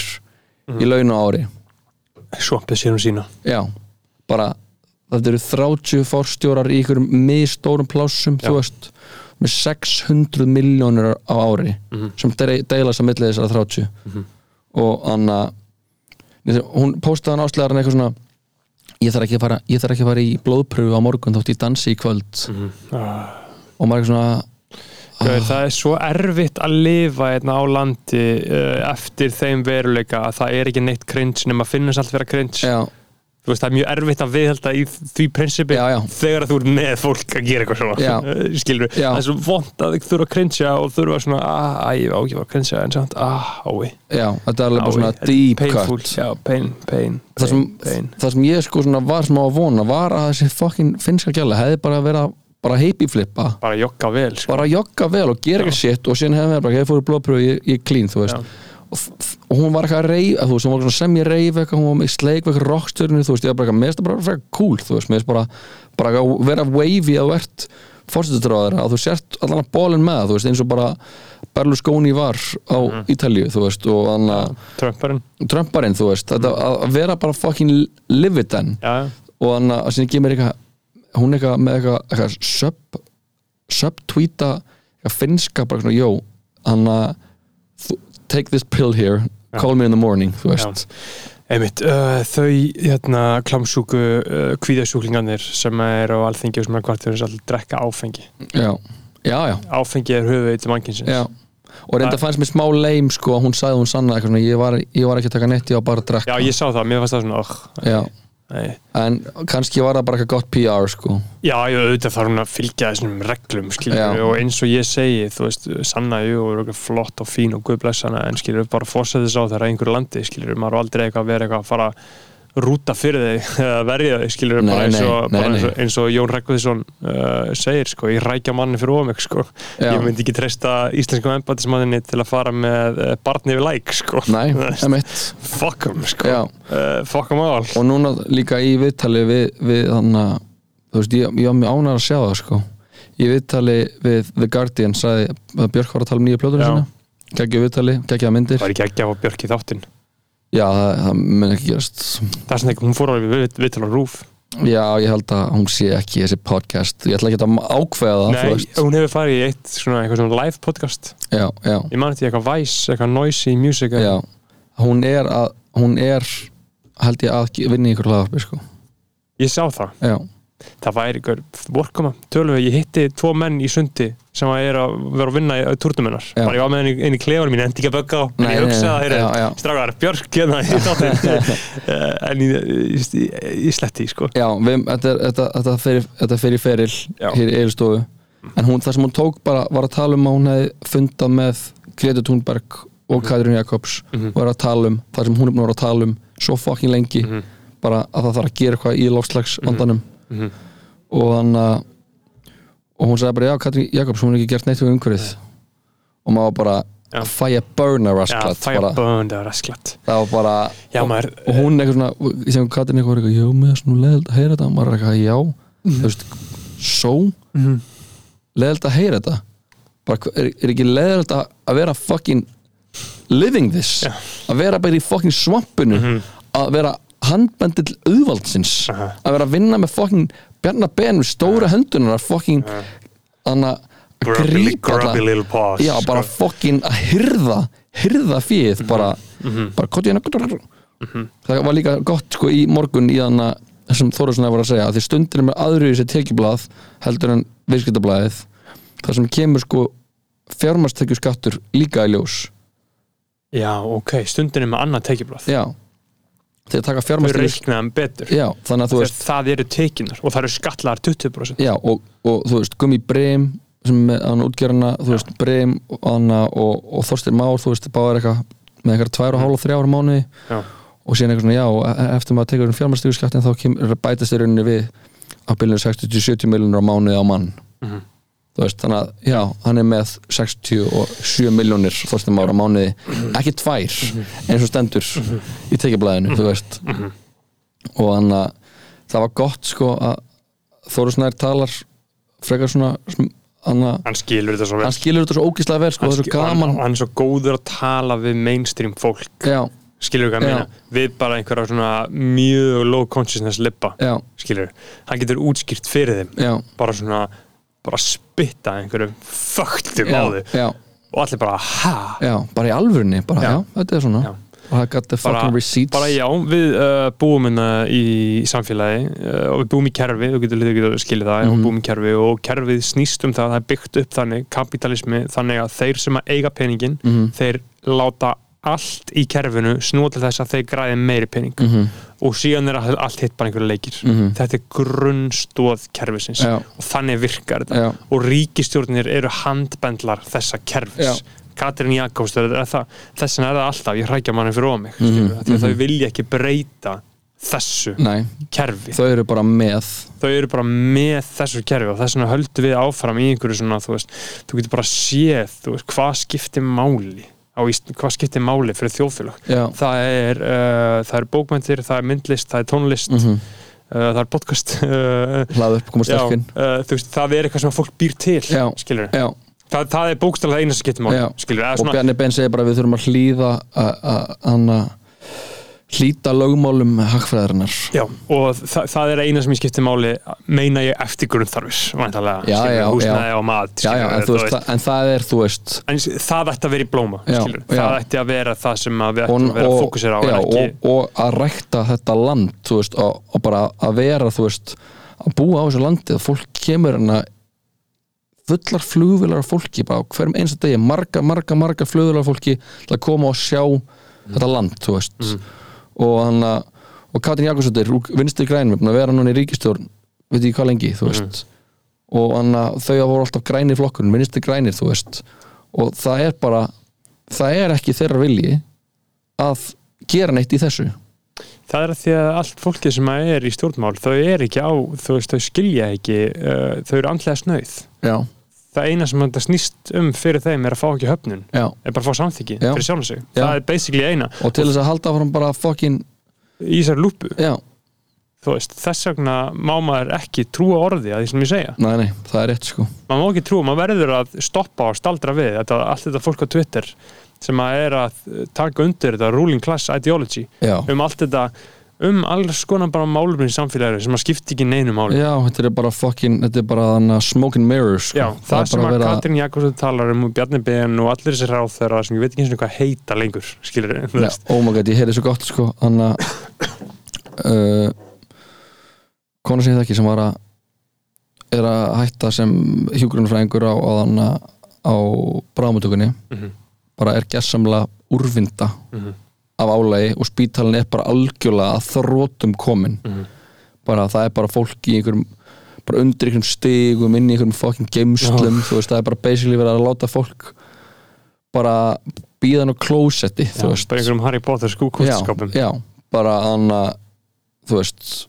í laun á ári svampið sér um sína já, bara þetta eru 30 fórstjórar í ykkurum misstórum plássum, Já. þú veist með 600 miljónir á ári Mhm. sem de- deilast að milli þessara 30 Mhm. Og Anna hún postaði hann áslegar eitthvað svona ég þarf ekki að fara, ég þarf ekki að fara í blóðpröfu á morgun þótt ég dansi í kvöld. Ah. og maður er svona Gauður, það er svo erfitt að lifa hérna á landi uh, eftir þeim veruleika að það er ekki neitt cringe nema finnast allt vera cringe. Já, veist, það er mjög erfitt að viðhalda í því prinsipi Já, já. þegar þú ert með fólk að gera eitthvað svona skilur, það er svo vond að þau þurfa að cringea og þurfa svona, ah, æ, ég var ekki að cringea en samt, ah, ái. Þetta er alveg svona er deep painful, cut. Já, pain, pain, það sem, pain, það sem ég sko svona var smá að vona var að þessi fucking finnska gæla hefði bara verið að bara heipi flippa bara jogga vel, sko. Bara jogga vel og gera ekki shit og síðan hefði við bara, ég fór í blóðpröfu, ég, ég clean þú veist. Og, og hún var eitthvað að reyf þú veist, hún var sem ég reyf eitthvað, hún var með sleik eitthvað rockstjörnu, þú veist, ég var bara eitthvað, finnst það bara frekar cool, þú veist, finnst bara, bara að vera wavy að þú ert fórsetutráðara og þú sért allan að bólinn með þú veist, eins og bara Berlusconi var á Ítalíu, þú veist, og hann að Trumparinn. Trumparinn, þú veist, þetta að að vera bara fucking live it then. Já. og hann að sinni ekki mér eitthvað hún eitthvað með eitthvað, eitthvað sub subtweeta eitthvað finnska, bara svona, jó hann að take this pill here, call me in the morning þú veist, Einmitt, uh, þau hérna klámsjúku uh, kvíðasjúklingarnir sem er á alþingi og sem er kvartir þess að drekka áfengi. Já, já, já. Áfengi er höfuð til mannkinsins Já, og reynda fannst mér smá leim sko, hún sagði hún sanna eitthvað svona, ég var, ég var ekki að taka ég var bara að drekka. Já, ég sá það, mér fannst það svona oh, nei. en kannski var það bara eitthvað gott PR sko. Já, ég auðvitað þarf hún að fylgja þessum reglum skilur, og eins og ég segi þú veist, sanna jú og er okkur flott og fín og guðblessana en skilur bara fórsæðis á þeirra einhverju landi skilur, maður er aldrei eitthvað að vera eitthvað að fara rúta fyrir þig eða verja þig skilur, Nei, bara eins og, nei, bara eins og, nei. eins og Jón Rækviðsson uh, segir, sko, ég rækja manni fyrir ómik sko, ég myndi ekki treysta íslenskum embætismanninni til að fara með uh, barni við læk, sko. Fuck 'em, sko. Uh, fuck 'em all. Og núna líka í viðtali við, við þannig að þú veist, ég, ég var mjög ánægður að sjá það sko. Í viðtali við The Guardian sagði að Björk var að tala um nýja plötunum sína Gekkja viðtali, gekkja myndir. Var ekki að fá Björk í þáttinn Já, það, það mun ekki gerast. Það er svona ekki, hún fór alveg við, við til á rúf Já, ég held að hún sé ekki í þessi podcast. Ég ætla ekki að ákveða það, Nei, hún hefur farið í eitt svona, svona live podcast. Já, já. Ég man þetta eitthvað Vice, eitthvað Noisy Music Já, hún er að hún er, held ég að vinna í ykkur hlaðarpi, sko. Ég sá það, Já, það væri ykkur vorkoma, tölum við, ég hitti tvo menn í sundi sem að er að vera að vinna í turnum hennar, Já. bara ég var með henni inn í klefanum mín endi ekki að bögga á, en ég hugsaði að já. þeir strákar, Björk hérna í þáttinn Eh, en ég, ég, ég, ég sletti sko já við, þetta, er- þetta, fer í feril Já. hér í Eilstofu en hún, það sem hún tók bara var að tala um að hún hefði fundað með Greta Thunberg og Katrín Jakobs Mhm. og er að tala um það sem hún er búin að vera að tala um svo fucking lengi Mhm. bara að það þarf að gera eitthvað í lofslags vandanum Mhm. og þannig að og hún sagði bara, já, Katrín Jakobs, hún hefur ekki gert neitt við umhverfið. Og maður bara Já. Já, raskat það er bara, bönd að rasklatt það var bara Já, og, maður- og hún eitthvað svona, ég sem Katrín eitthvað eitthvað, já, með svona leðild að heyra þetta? Maður er eitthvað, já, Mhm. þú veist so, leðild að heyra þetta? Bara, er, er ekki leðild að, að vera fucking living this? Já. að vera bara í fucking svampinu? Að vera handbendill auðvaldsins Aha. að vera að vinna með fucking Bjarnar Ben með stóra hendunar að fucking þannig að grípa já, bara fucking að hyrða hyrða fíð, bara bara koti hérna það var líka gott sko í morgun í þannig þessum Þóruðsson var að segja að því stundir með aðru í þessi tekjublað heldur en viðskiptablaðið það sem kemur sko fjármastekju skattur líka í ljós. Já, ok, stundin er með annað tekjublað. Já, þegar taka reiknaðum betur. Já, þannig að þú veist það eru tekinar og það eru skatlaðar 20% já, og, og þú veist, Gummi Breim sem með hann útgerðana, þú veist, Breim og, Anna, og, og Þorstir Már, þú veist, báðar eitthvað með eitthvað tvær og hálf og þrjár mánuði. Já, og síðan eitthvað svona, já, og e- eftir maður tekur um fjármastökuskattin þá kemur, bætast í rauninni við á bylunum 60-70 miljonur á mánuði á mann. Mhm. þú veist, þannig að, já, hann er með 67 miljonir þórstum ára mánuði, ekki tvær eins og stendur í tekjablaðinu, þú veist. Og hann að það var gott sko að Þóru Snær talar frekar svona hann, að, hann skilur þetta svo vel. Hann skilur þetta svo ógislega vel sko, hann, skil- hann, hann er svo góður að tala við mainstream fólk. Já, skilur hvað ég Já. meina? Við bara einhverja svona mjög low consciousness lippa skilur, hann getur útskýrt fyrir þeim. Já, bara svona, bara spitta einhverjum fögtum á já, og allir bara, ha? já bara í alvörunni, bara, já, Já. þetta er svona Já. bara, fucking receipts bara já, við uh, búum hérna í samfélagi uh, og við búum í kerfi, þú getur litið að skilja það mm við búum í kerfi og kerfið snýst um það það er byggt upp þannig, kapitalismi þannig að þeir sem að eiga peningin Mhm. þeir láta allt í kerfinu snúa til þess að þeir græði meiri pening Mhm. Og síðan er all- allt hitt bara einhverju leikir Mhm. þetta er grunnstóð kerfisins Já. og þannig virkar þetta Já. og ríkistjórnir eru handbendlar þessa kerfis Já. Katrín Jakobs, er það, þessin er það alltaf ég hrækja manni fyrir ómig mm Mhm, -hmm. því að þau vilja ekki breyta þessu nei, kerfi þau eru bara með þau eru bara með þessu kerfi og þess vegna höldum við áfram í einhverju svona þú veist, þú getur bara séð þú veist, hvað skiptir máli á hvað skiptir máli fyrir þjóðfélag það er, uh, það er bókmæntir, það er myndlist, það er tónlist mhm, uh, það er podcast hlaðu upp, koma já, sterkinn uh, þú veist, það er eitthvað sem fólk býr til skilur Já, það, það er bókstæðlega eina sem skiptir máli og Bjarni Ben segir bara við þurfum að hlýða að hlýta lögmálum hagfræðarinnar. Já, og þa það er eina sem ég skiptir máli meina ég eftir grunnþarfis já, húsnæði og mat Já, já, en, veist, það, en það er, þú veist. En það ætti að vera í blóma Já, það ætti að vera það sem að við ættum að vera að fókusera á en ekki, og, og að rækta þetta land þú veist, og, og bara að vera þú veist, að búa á þessu landi að fólk kemur hérna fullar flugvilar af fólki bara hverjum einsta degi, marga, marga, marga flugvilar af fólki til að koma og sjá þetta land, þú veist og hann að, og Katrin Jakobsdóttir vinstri grænum, að vera núna í ríkistjórn veit ekki hvað lengi, þú veist. Og hann að þau hafa voru alltaf grænir flokkun vinstri grænir, þú veist. Og það er bara, það er ekki þeirra vilji að gera neitt í þessu. Það er að því að allt fólkið sem að er í stjórnmál þau er ekki á, þú veist, þau skilja ekki uh, þau eru andlega snauð. Já, það eina sem þetta snýst um fyrir þeim er að fá ekki höfnun. Já, er bara að fá samþyggi fyrir sjálf sig. Það er basically eina. Og til þess að halda fram bara fokkin, í þessari lúpu. Veist, þess vegna má maður ekki trúa orði að því sem ég segja. Nei, nei, það er rétt sko. Maður má ekki trúa, maður verður að stoppa og staldra við þetta, allt þetta fólk á Twitter sem að er að taka undir þetta ruling class ideology já, um allt þetta um alls konar bara málumni í samfélaginu sem að skipti ekki neinu máli já, þetta er bara fokkin þetta er bara smoke and mirrors sko. Já, það, er sem að verið Katrín Jakobsson talar um Bjarni Ben og allir þessir ráð þeirra sem ég veit ekki eins og hvað heita lengur skilur þú Já, veist oh my god, ég heyrði svo gott sko hann að uh, kona sem ég þekki sem var að er að hætta sem hjúgrunafræðingur á, á, á, á bráðmutökunni Mhm. bara er gessamlega úrvinda Mhm. Af álægi og spítalinn er bara algjörlega að þrótum komin Mhm. bara það er bara fólk í einhverjum bara undir einhverjum stigum inn í einhverjum fucking geimslum, þú veist, það er bara basically verið að láta fólk bara býðan á klósetti, þú Já, veist. bara einhverjum Harry Potter skúkvöldskapum já, já, bara hann að þú veist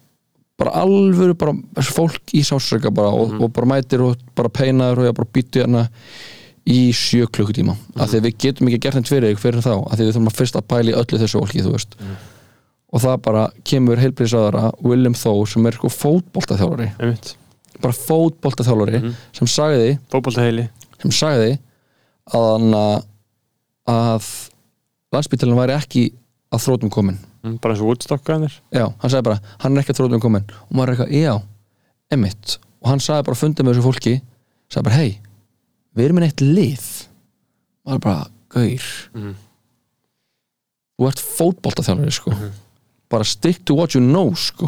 bara alvöru bara fólk í sásöka bara og, Mhm. og bara mætir og bara peinaður og bara býtu hérna í sjö klukkutíma. Mhm. af því að við getum ekki gert henni fyrir ykkur fyrir þá af því við þurfum að fyrst að pæla í öllu þessu veist. Mhm. og það bara kemur heilbriðsraðara William Þór sem er sko fótboltaþjálfari. Einmitt, bara fótboltaþjálfari Mhm. sem sagði fótboltaheili. sem sagði að hann að, landsbyttalinn væri ekki að þrótum komin Mm, bara eins og Woodstock gæðir já, hann sagði bara, hann er ekki að þrótum komin og maður er eitthvað, já, emitt og hann sagði bara, fundið með þessu fólki sagði bara, hei, við erum með neitt lið. Maður er bara, gaur Mhm. þú ert fótboltaþjálfari, sko. Mhm. bara stick to what you know, sko.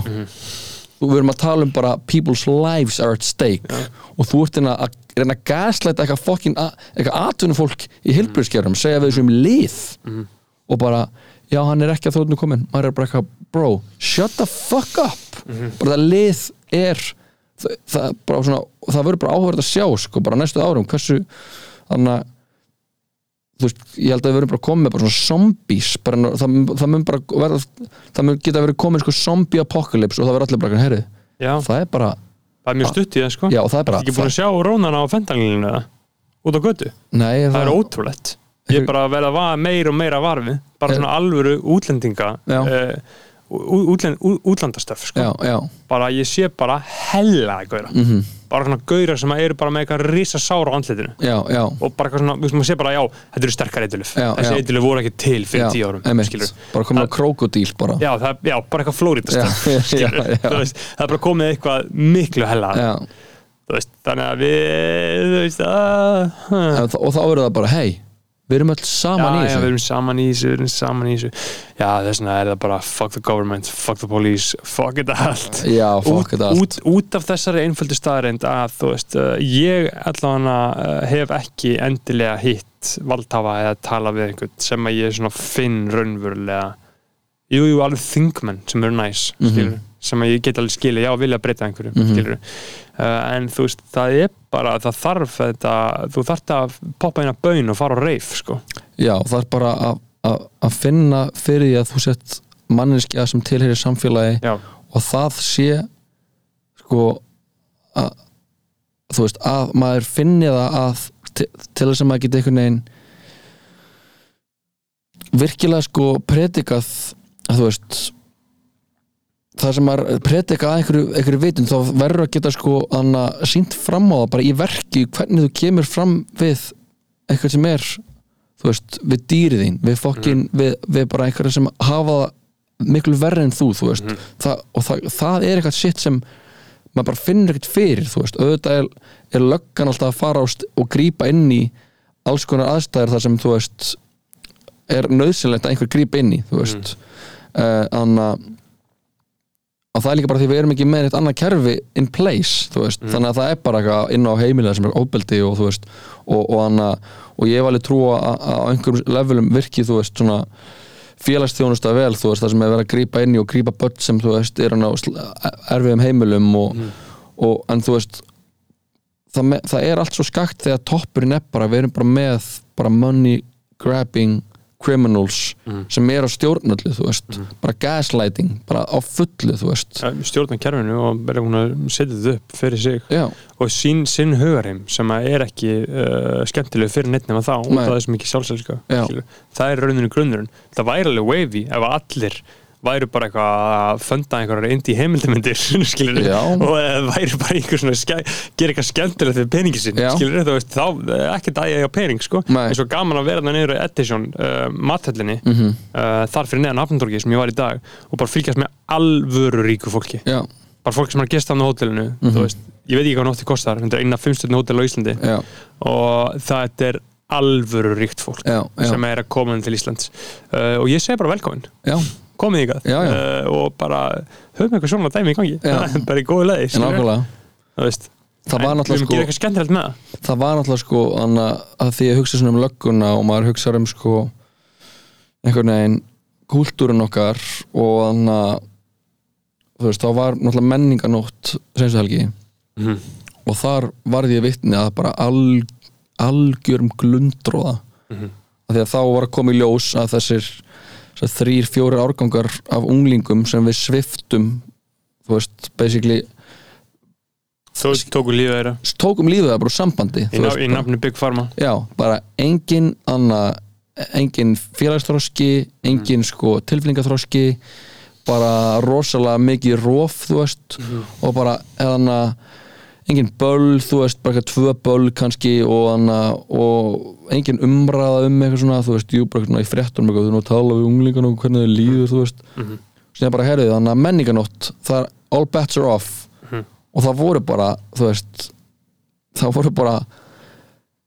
Og við erum að tala um bara people's lives are at stake. Og þú ert að reyna að gaslæta eitthvað atvinnum fólk í hilbriðskerðum segja við þessum lið. Mhm. og bara, já hann er ekki að þrótinu komin maður er bara eitthvað, bro, shut the fuck up. Mhm. bara það lið er það, það, bara svona, það verður bara áhverð að sjá sko, bara næstu árum, hversu þannig að þú veist, ég held að við verðum bara komið bara svona zombies bara, það, það mun bara verða það mun geta verið komið sko zombie apocalypse og það verður allir bara, herrið, já, það er bara það er mjög stutt í það sko. Já, það er bara ekki búin að sjá rónana á fentanglinu eða? Út á götu, nei, það er ótrúlegt. Ég er bara að vera var, meir og meira varfið bara svona alvöru útlendinga Já. uh, útlandastöf sko. já, já, bara ég sé bara hella gauðra. Mhm, bara svona gauðra sem eru bara með eitthvað risa sára á já og bara svona, maður sé bara já, þetta eru sterkar eitthuluf þessi eitthuluf voru ekki til fyrir já, tíu árum bara komin á krokodíl bara. Já, það, já, bara eitthvað veist, það er bara komið eitthvað miklu hella. Já, þú veist, þannig að við veist, að, þa- og þá verður það bara, hei við erum öll saman já, í já, við þessu. erum saman í þessu, við erum saman í þessu. Já, þess vegna er það bara fuck the government, fuck the police fuck it allt já, út, fokk þetta allt út, út af þessari einföldu staðreind að þú veist, uh, ég allavega uh, hef ekki endilega hitt valdhafa eða tala við einhvern sem að ég svona finn raunverulega. Jú, jú, alveg þingmenn sem eru næs, Mhm. skilur sem að ég get alveg skilið, já, vilja breyta einhverju Mhm. skilur, uh, en þú veist það er bara, það þarf þetta þú þarft að poppa inn að baun og fara á reif, sko, já, það er bara að- finna fyrir því að þú sett manneskja sem tilheyrir samfélagi já, og það sé sko að þú veist, að maður finni það að til, til þess að maður geti einhvern veginn virkilega sko predikað að þú veist það sem maður predika að einhverju, einhverju vitun þá verður að geta sko anna, sínt fram á það bara í verki hvernig þú kemur fram við eitthvað sem er þú veist, við dýrið þín við fokkin, við, við bara einhverju sem hafa miklu verri en þú þú veist, það, og það, það er eitthvað shit sem maður bara finnur ekkert fyrir þú veist, auðvitað er, er löggan alltaf að fara á st- og grípa inn í alls konar aðstæður þar sem þú veist er nöðsynlegt að einhver grípa inn í þú veist. Mm. þannig að og það er líka bara því við erum ekki með eitt annað kerfi in place, þú veist, þannig að það er bara eitthvað inn á heimilega sem er óbeldi og þú veist, og, og, hana, og ég var alveg trú að á einhverjum levelum virki, þú veist, svona félagsþjónusta vel, þú veist, það sem er verið að grípa inn í og grípa börn sem, þú veist, er hann á erfiðum heimilum og, og en þú veist það, me, það er allt svo skakt þegar toppurinn er bara, við erum bara með bara money grabbing criminals sem er á stjórnallu, þú veist. Bara gaslighting, bara á fullu, þú veist. Stjórna kerfinu og verður hún að setja þetta upp fyrir sig. Já, og sín, sinn hugarheim sem að er ekki uh, skemmtilegu fyrir neitt nema þá og það er sem ekki sjálfsælska Já. það er rauninu grunnurinn. Það væri alveg wavy ef allir væru bara eitthvað að funda einhverjar indie heimildamindir og eða væri bara einhver svona gera eitthvað skemmtilegt fyrir peningi sinn Já. skilur þú veist, þá eh, ekki það ég á pening sko, en svo gaman að vera það niður á Edition uh, mathellinni Mhm. uh, þar fyrir neðan Hafnandorgi sem ég var í dag og bara fylgjast með alvöru ríku fólki. Já, bara fólk sem er að gesta á Mhm. þú veist, ég veit ekki hvað nótti kostar þetta er eina fimmstöldin hótel á Íslandi. Já, og það er alvöru ríkt fólk já, sem er að koma inn til Íslands. Uh, og ég segi bara velkomin. Já, komið ykkar. Uh, og bara höfum eitthvað svona dæmi í gangi. Bara í góðu leið en nákvæmlega. Það veist það var náttúrulega að sko eitthvað skemmtilegt með það. Það var náttúrulega sko anna, að því að hugsa svona um lögguna og maður hugsa um sko einhvern veginn kúltúrun okkar og þannig að þú veist, þá var náttúrulega menninganótt senstu helgi Mhm. og þar varði ég vitni að bara al, algjörum glundróða Mhm. af því að þá var að koma í ljós að þessir þrýr, fjórir árgangar af unglingum sem við sviftum þú veist, basically þú tóku lífið þeirra. tókum lífið það bara úr sambandi í, ná, í nafnu Big Pharma. Já, bara engin anna, engin félagsþróski engin sko tilfinningaþróski bara rosalega mikið róf, þú veist og bara eðana engin böll, þú veist, bara eitthvað tvö böll kannski og hana og engin umræða um eitthvað svona þú veist, jú, bara eitthvað svona í fréttunum eitthvað, þú erum að tala við unglingan og hvernig þau líður, þú veist. Sem bara herrið, þannig að menninganótt það er all bets are off. Og það voru bara, þú veist það voru bara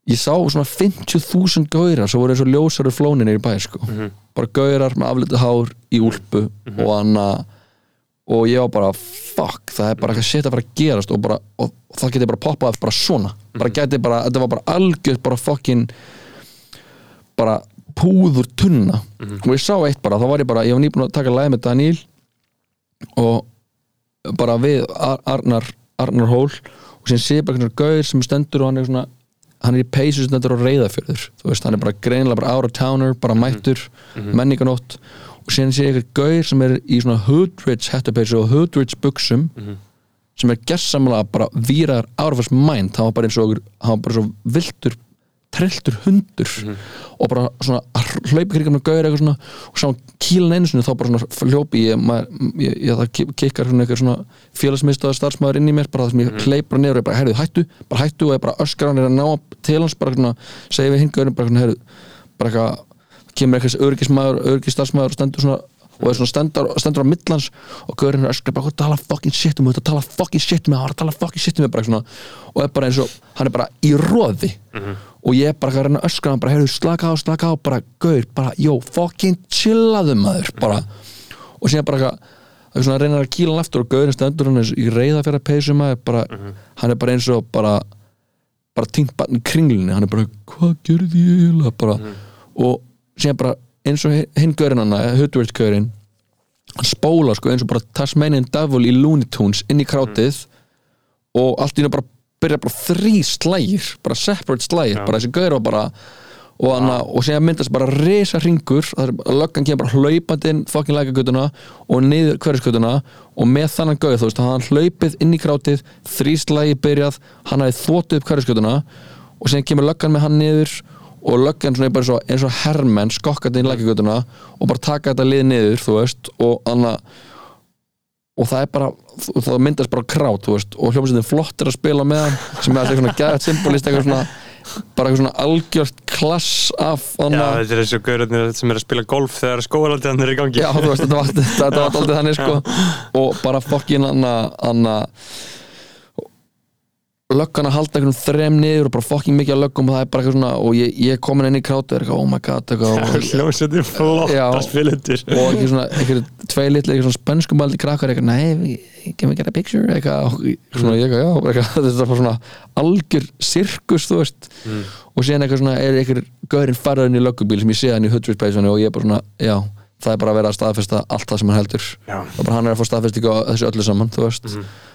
ég sá svona 50.000 gaurar sem voru eins og ljósari flóninir í bæ sko. bara gaurar með aflitið hár í úlpu og hana og ég var bara, fuck, það er bara eitthvað shit að fara að gerast og, bara, og, og það geti bara poppað bara svona, bara geti bara þetta var bara algjörð bara fucking bara púður tunna. Og ég sá eitt bara, þá var ég bara ég var nýbúin að taka læð með Daniel og bara við Ar Arnar, Arnar Hól og sem sé bara einhvern gaur sem stendur og hann er svona hann er í peysu sem stendur á reyðafjörður þú veist, hann er bara greinilega bara of towner bara mættur, menninganótt og síðan sé einhver gaur sem er í svona hoodrich hættupeysu og hoodrich buksum sem er gersamlega bara of his mind. Hann var bara eins og, hann var bara svo viltur trilltur hundur og bara svona hlaupi kringum með gauður eitthvað svona og sá kílan einu sinni þá bara svona hljópi ég, maður, ég, ég það ki- kikkar svona eitthvað svona félagsmiðstöða starfsmæður inn í mér bara það sem ég hleyp bara niður og ég bara heyrðu hættu bara hættu. Og ég bara öskar hann er að ná til hans bara svona segi við hinn gauðurinn bara svona heyrðu bara eitthvað kemur eitthvað örgismæður örgisstarfsmæður og stendur svona og er svona stendur, stendur á millans og gaurinn er öskar bara "Hvað tala fucking shit um þetta tala fucking shit um þetta, tala fucking shit um þetta og er bara eins og, hann er bara í róði og ég er bara að reyna að öskra hann bara, heyrðu, slaka á, slaka á, bara gaur, bara, jó, fucking chillaðu maður bara, og síðan bara eitthvað það svona að kýla hann aftur og gaurinn stendur hann eins og í reyða fyrir að peysu maður bara, hann er bara eins og bara bara týnt barn í kringlunni. Hann er bara, hvað gjörði ég eiginlega?" bara, og síðan bara eins og hinn gaurinn hann, Hudvert gaurinn hann spóla sko eins og bara Tasmanian Devil í Looney Tunes inn í krátið og allt í hennu bara byrja bara þrý slægir bara separate slægir, bara þessi gaur var bara og, hana, og síðan myndast bara risa ringur, löggan kemur bara hlaupandi inn fucking lækagötuna og niður hverjusgötuna og með þannan gaur þú veist, hann hlaupið inn í krátið þrý slægi byrjað, hann hafði þótið upp hverjusgötuna og síðan kemur löggan með hann niður og löggan svona er bara eins og, eins og hermenn skokkandi inn lækagötuna og bara taka þetta lið niður veist og, anna, og það er bara, það myndast bara krát, veist, og hljómsveitin flott er að spila með sem er svona gæðat symbolist, eitthvað svona bara eitthvað svona algjört klass af Já, hana, þetta er eins og gaurarnir sem er að spila golf þegar skóalaldiðan er í gangi. Já, þú veist, þetta var, aldrei þannig sko, og bara fokkin hann að löggan að halda einhvern þrem niður og bara fokkin mikið að löggum og það er bara eitthvað svona, og ég, ég er komin inn í krátu og er eitthvað, oh my god, eitthvað og, Hljómsveitin flott að spila undir og ekki svona, einhverju tvei litli eitthvað svona spönskum baldi krakkar eitthvað, nei, can we get a picture? Eitthvað, og svona, ég eitthvað, já. Eitthvað, þetta er bara svona algjör sirkus, þú veist. Og síðan eitthvað svona, er einhver gaurinn farðurinn í löggubíl sem ég sé hann í Hudruspeysunni og ég er bara svona, já, það er bara að vera að staðfesta allt það sem hann heldur. Já. og bara hann er að fá staðfestingu á þessu öllu saman, þú veist.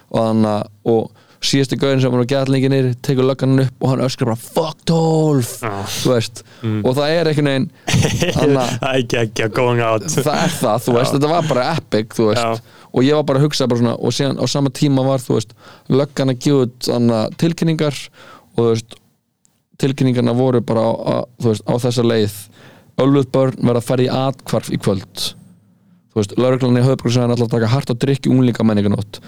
Og hann að, og síðasti gaurinn sem var á gætlinginir, tekur löggan upp og hann öskar bara, fuck 12 Já. þú veist, og það er einhvern veginn Það er það þú veist, þetta var bara epic og ég var bara að hugsa bara svona, og síðan á sama tíma var, löggan að gefa tilkynningar og veist tilkynningarna voru bara á, veist, á þessa leið. Ölluð börn verða að fara í atkvarf í kvöld. Þú veist, lauruglan í höfbruksæðan alltaf að taka hart og drikki unglinga menninganótt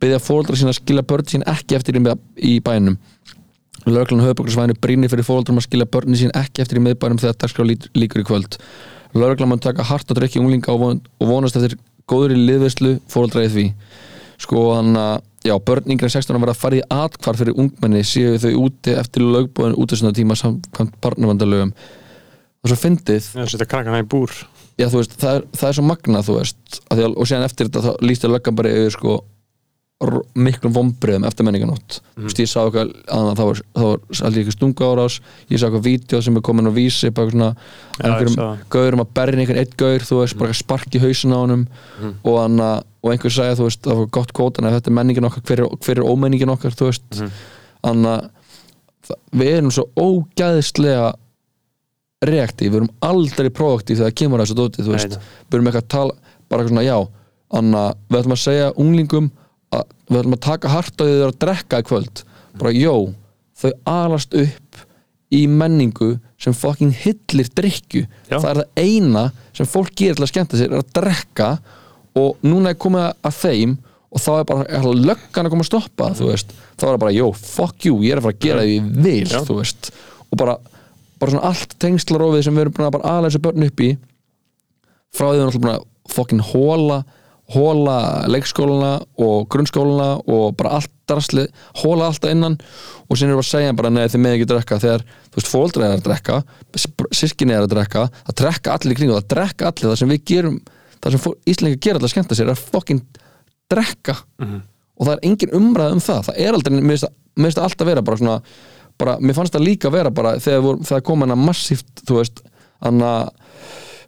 byggja fóldra sína að skilja börn sín ekki eftir í, í bænum. Lögreglan höfbruksvæðinu brýnir fyrir fóldrum að skilja börnin sín ekki eftir í miðbænum þegar dagskrá líkur í kvöld. Lögreglan mun taka hart og drikki unglinga og, von, og vonast eftir góður í liðvislu fóldra í því. Sko hann að já, börn yngri en 16 ára verða að fara í atkvarf fyrir ungmenni séu þau úti eftir lögbóðin útastundar tíma samkvæmt barnavandalögum og svo fyndið. Í já, veist, það, er, það er svo magnað þú veist, að að, og síðan eftir þetta þá líst ég löggan bara yfir sko r- miklum vombriðum eftir menninganótt mm. veist, ég sá eitthvað, að það var, var allir eitthvað stunga árás, ég sá eitthvað vídeo sem er komin á vísi, bara svona einhverjum gaurum að berja einhvern eitt gaur, þú veist, bara spark í hausin á honum. Og, hann, að- og einhver sagði, þú veist, það var gott kótan ef þetta er menningin okkar, hver er, hver er ómenningin okkar þú veist, mm. þannig að það- við erum svo ógæðislega reaktív, við erum aldrei proaktív þegar kemur að þessu dóti, þú veist. við erum eitthvað að tala, bara eitthvað svona já anna, við ætlum að segja unglingum að við ætlum að taka hart á því þau eru að drekka í kvöld, bara jó þau alast upp í menningu sem fucking hillir drikju, Já. það er það eina sem fólk gerir til að skemmta sér er að drekka og núna er komið að þeim og þá er bara er löggan að koma að stoppa þá er það bara, jó, fuck you ég er að fara að gera því ég vil, Já. þú veist. Og bara, bara svona allt tengslarófið sem við erum búin að þessu börn upp í frá því við erum alltaf búin að fucking hóla hóla leikskólana og grunnskólana og bara allt drasli, hóla alltaf innan og síðan erum við að segja bara neði þið með ekki drekka. Þegar, þú veist, fóldra er að drekka sískinni er að drekka það drekka allir í kringu, það drekka allir það sem við gerum, það sem Íslinga gera alltaf að skemmta sér er að fucking drekka. Og það er engin umræð um það það er aldrei, mér finnst það- alltaf vera bara svona, bara, mér fannst það líka vera bara þegar það kom hana massíft þú veist, hana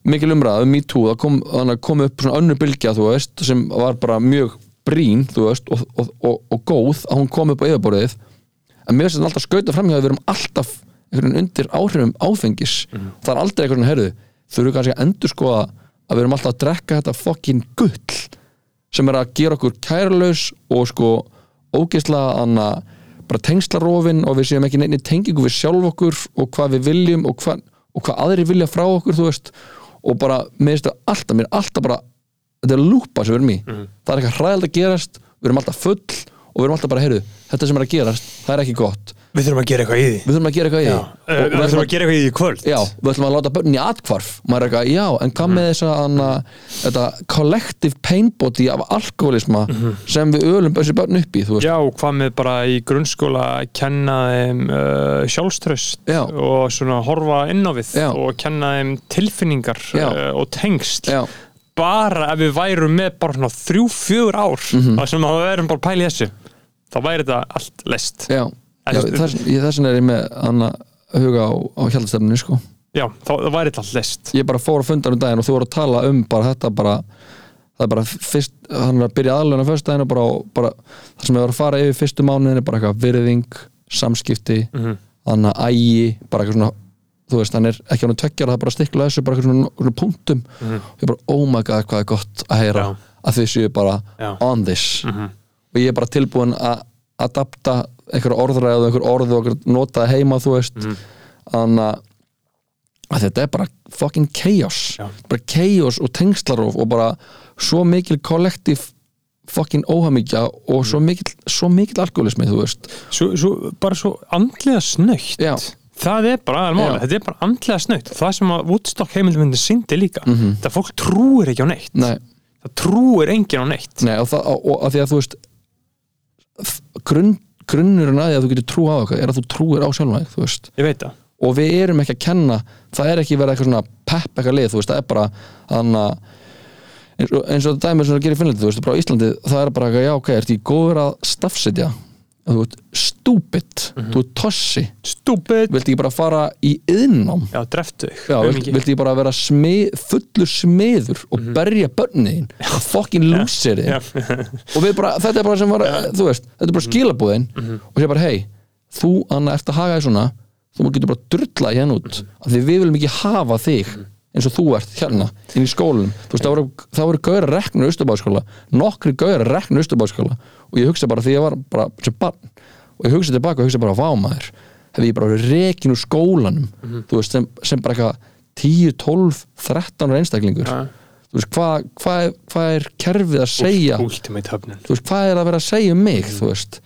mikil umræð um MeToo, það kom, kom upp svona önnur bylgja, þú veist, sem var bara mjög brín, þú veist og, og, og, og góð að hún kom upp á yfirborðið. En mér finnst þetta alltaf skauta framhjá að við erum alltaf undir áhrifum áfengis. Það er aldrei einhvern veginn, heyrðu þurfum kannski að endur skoða að við erum alltaf að drekka þetta fokkin gull sem er að gera okkur kærlaus og sko ógeðslega anna bara tengslarófin og við séum ekki neinni tengingu við sjálf okkur og hvað við viljum og hvað, og hvað aðri vilja frá okkur þú veist og bara, mér finnst það alltaf, mér er alltaf bara þetta er lúpa sem við erum í. Það er eitthvað hræðald að gerast, við erum alltaf full og við erum alltaf bara, heyrðu, þetta sem er að gerast það er ekki gott, Við þurfum að gera eitthvað í því. Við þurfum að gera eitthvað í því. Eh, við þurfum að gera eitthvað í því í kvöld. Já, við ætlum að láta börnin í atkvarf maður er eitthvað, já, en hvað með þess að þetta collective pain body af alkoholisma sem við ölum þessi börn upp í, þú veist. Já, hvað með bara í grunnskóla að kenna þeim uh, sjálfströst Já. og svona horfa inn á við Já. og kenna þeim tilfinningar uh, og tengsl. Já, bara ef við værum með bara svona þrjú, fjögur ár Mhm. þar sem að við værum bara að í þessu þá væri þetta allt lest já, já þess, ég, þessin er ég með hana, huga á, á hjaldastefninu sko. Já, þá þá væri þetta allt lest ég bara fór að funda um daginn og þú voru að tala um bara þetta bara það er bara fyrst, hann er að byrja aðlun á fyrstdæðinu bara, og bara, það sem ég var að fara yfir fyrstu mánuðin er bara eitthvað virðing samskipti, Mhm. þannig að ægi bara eitthvað svona þú veist, hann er ekki hann að tveggjara, það er bara að stikla þessu bara eitthvað svona, svona punktum og ég bara, oh my god, hvað er gott að heyra. Já. að þið séu bara Já. on this Mhm. og ég er bara tilbúin að adapta einhver orðræðu, einhver orð og nota heima, þú veist. Mhm. þannig að þetta er bara fucking chaos. Já. bara chaos og tengslarof og bara svo mikil kollektív fucking óhamingja og svo mikill, svo mikill alkoholismi, þú veist. Svo, svo, bara svo andlega snöytt það er bara aðalmáli, þetta er bara andlega snöytt það sem að Woodstock heimildmyndin syndi líka það fólk trúir ekki á neitt. Nei, það trúir enginn á neitt. Nei og, það, og, og að því að þú veist grunn, grunnurinn að því að þú getur trú á eitthvað er að þú trúir á veist. Ég veit það, og við erum ekki að kenna það er ekki verið eitthvað svona pepp eitthvað lið þú veist, það er bara þannig að eins og, eins og það dæmið sem það gerir í Finnlandi þú veist, bara Íslandi, það er bara eitthvað, já ok, ertu í góður að stafsitja þú ert stúpid, þú ert tossi. Stúpid. Viltu ekki bara fara í yðnám já, dreftu aumingi. viltu ekki bara vera smið, fullur smiður og berja börniðin og fucking lúsir Já. og við bara, þetta er bara sem var þú veist, þetta er bara skilabúðin og sér bara, hei, þú Anna ert að haga þér svona þú getur bara drulla hérna út. Af því við viljum ekki hafa þig eins og þú ert hérna inn í veist, það voru, gauðra reknur austurbáðskóla nokkri gauðra reknur austurbáðskóla og ég hugsa bara því ég var bara sem barn og ég hugsa tilbaka og hugsa bara vámaður hefði ég bara verið rekin úr skólanum. Þú veist, sem, sem bara eitthvað 10, 12, 13 ára einstaklingur. Ja. þú veist, hvað hva, hvað er kerfið að segja? þú veist, hvað er að vera að segja um mig þú veist,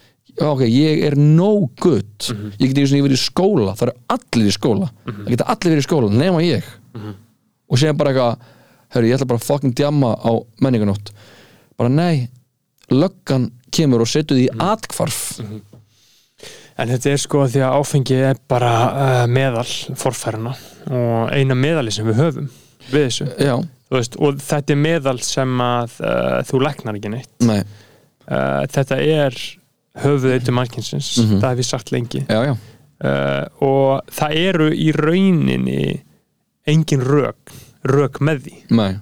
ok, ég er no good. Ég geti ekki verið í skóla það eru allir í skóla. Það geta allir verið í skóla, nema ég. Og séðan bara eitthvað herru, ég ætla bara að fucking djamma á menninganótt bara nei löggan kemur og setur því mm atkvarf En þetta er sko því að áfengi er bara uh, meðal forfæruna og eina meðali sem við höfum við þessu, veist, og þetta er meðal sem að uh, þú læknar ekki neitt. nei, Uh, þetta er höfuðeitu mannkynsins, Mhm. það hef ég sagt lengi. Já, já. Og það eru í rauninni engin rök, rök með því, nei,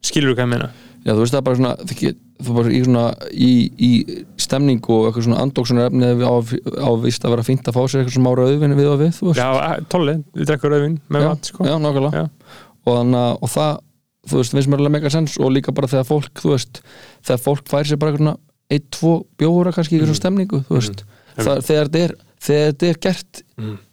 skilur þú hvað ég meina? Já, þú veist það er bara svona þú þú bara í svona í, í stemning og eitthvað svona andóksunar efni á, á víst að vera fínt að fá sér eitthvað sem ára auðvinni við og við, þú veist Já, tolli, við drekkur rauðvin með mat, sko. já, nákvæmlega Já. og, þannig, að- og það, þú veist, finnst mér alveg mega sens og líka bara þegar fólk, þú veist þegar fólk fær sér bara eitthvað ein, tvo bjóra kannski í Mm. eitthvað stemningu þú veist, það, þegar þetta er þegar þetta er gert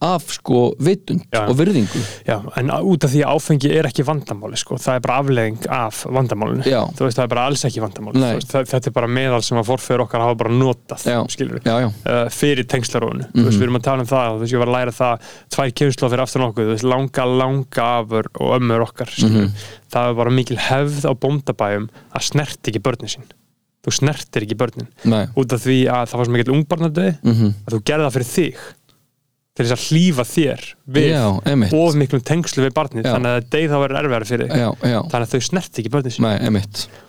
af sko vitund Mm. Já. og virðingu. Já, en út af því að áfengi er ekki vandamáli sko. það er bara aflegging af vandamálinu. Þú veist, það er bara alls ekki vandamáli þetta er bara meðal sem að forfeyrir okkar hafa bara notað, skilur já, já, uh, fyrir tengslarónu, þú veist, við erum að tala um það þú veist, ég var að læra það, tvær kynslu fyrir aftan okkur, þú veist, langa, langa afur og ömmur okkar, skilur það er bara mikil hefð á bóndabæjum að snert ekki börnin sín þú snertir ekki börnin. Nei. Út af því að það var svo mikill ungbarnadöði mm að þú gerði það fyrir þig til þess að hlýfa þér við já, of miklum tengslu við barnið. Já. þannig að deyð þá verður erfiðar fyrir þig. Já, já, þannig að þau snert ekki börnið sín.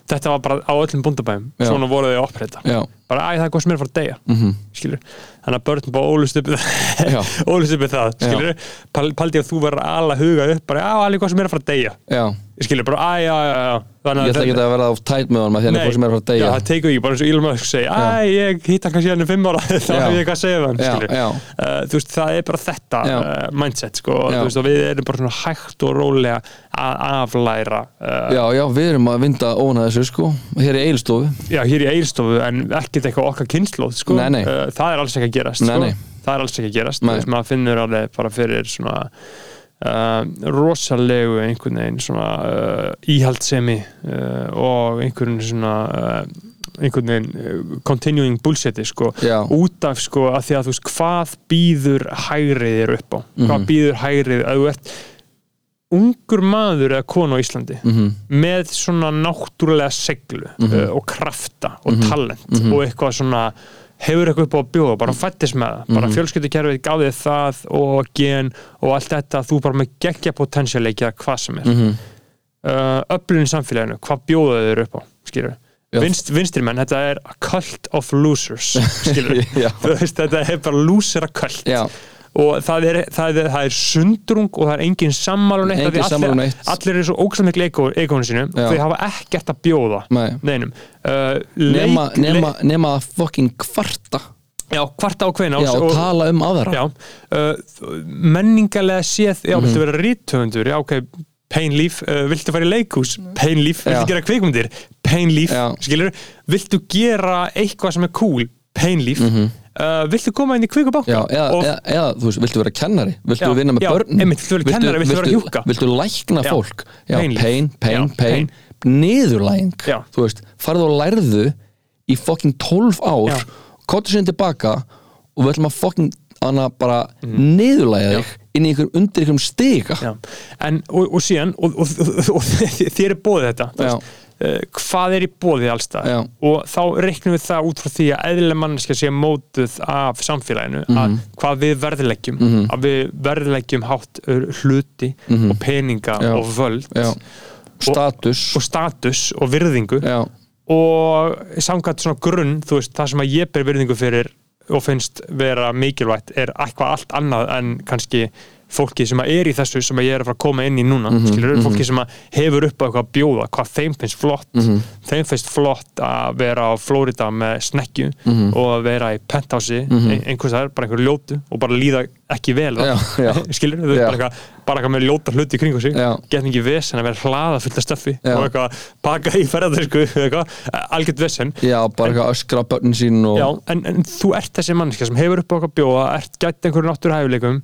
Þetta var bara á öllum búndabæðum svona voru þau að oppreita bara æ það er hvað sem er að fara að deyja. Mhm, skilur þannig að börn bara ólust upp ólust upp við það paldi að þú verður að ala huga upp bara já alveg hvað sem er að fara að deyja já skilur bara æ já já já. Þannig ég ætla ekki að vera á tæt með honum að er hvað sem er já, deyja það tekur ekki, bara eins og Elon Musk segi Æ, ég hitt hann kannski hann í fimm ára þá hef ég eitthvað að segja við hann. Uh, þú veist, það er bara þetta uh, mindset, sko, þú veist, og við erum bara svona hægt og rólega að aflæra uh, já, já, við erum að vinda óna þessu sko hér í eilstofu já, hér í eilstofu en ekkert eitthvað okkar kynnslóð, sko. Nei, nei. Uh, það er alls ekki að gerast, Nei, sko. það er alls ekki að gerast, Uh, rosalegu einhvern veginn svona uh, íhaldsemi uh, og einhvern svona einhvern veginn continuing bullshiti sko Já. út af sko að því að þú veist hvað býður hægrið er upp á hvað Mhm. býður hægrið að þú ert ungur maður eða konu á Íslandi mhm, með svona náttúrulega seglu uh, og krafta og talent Mhm. og eitthvað svona hefur eitthvað upp á að bjóða, bara fættis með það bara Mhm. fjölskyldukerfið gáði það og gen og allt þetta þú bara með geggja potensialeiki að hvað sem er. Mhm uh, öflun í samfélaginu, hvað bjóða þeir upp á skilur. Vinst, vinstri menn, þetta er a cult of losers skilur, þú veist, þetta er bara losera cult. Já, og það er, það, er, það er sundrung og það er engin sammála um neitt af því Engin sammála um allir, allir eru svo ógæslega miklu egónu sínu. Já. þau hafa ekkert að bjóða nei. neinum. Uh, nema, leik, nema, nema að fucking kvarta. Já, kvarta á hveina já, og tala um aðra. Já, uh, menningarlega séð já, Mhm. viltu vera rítöfundur, já, ok. Painlíf, uh, viltu fara í leikhús? Painlíf, viltu Já. gera Já. skilur viltu gera eitthvað sem er cool? Painlíf, uh, viltu koma inn í kvikubánka Mhm. Já, eða, eða, eða, þú veist, viltu vera kennari? Viltu Já, vinna með já, börn einmitt, viltu vera kennari, viltu vera hjúkka? viltu lækna fólk? Já, Pain pain, pain, pain, niðurlæging Já. þú veist, farðu og lærðu í fucking 12 ár Já. kottu sinni tilbaka og við ætlum að fucking hana bara niðurlæga þig inn í ykkur undir ykkur stiga. En, og, og síðan og, og, og, þér er bóðið þetta þú veist, uh, hvað er í bóðið allstað og þá reiknum við það út frá því að eðlileg manneskja sé mótuð af samfélaginu Mhm. að hvað við verðleggjum að við verðleggjum hátt hluti og peninga Mhm. Já. og völd Já. status og status og virðingu Já. og samkvæmt svona grunn þú veist, það sem að ég ber virðingu fyrir og finnst vera mikilvægt er eitthvað allt annað en kannski fólki sem að er í þessu sem að ég er að fara að koma inn í núna mm -hmm, fólki sem að hefur upp eitthvað að bjóða hvað þeim finnst flott þeim finnst flott að vera á Flórida með snekju og að vera í penthouse mm -hmm. einhvers það er bara einhver ljótu og bara líða ekki vel Já, já. skilur þau Já. bara eitthvað með ljóta hluti í kringu sig Já. get mikið vesen að vera hlaða fullt af stöffi Já. og eitthvað baka í ferðardisku algjört vesen Já, bara eitthvað öskra á börnin sín og Já, en, en þú ert þessi mannskja sem hefur upp okkar bjóða, ert gætt einhverju náttúruhæfileikum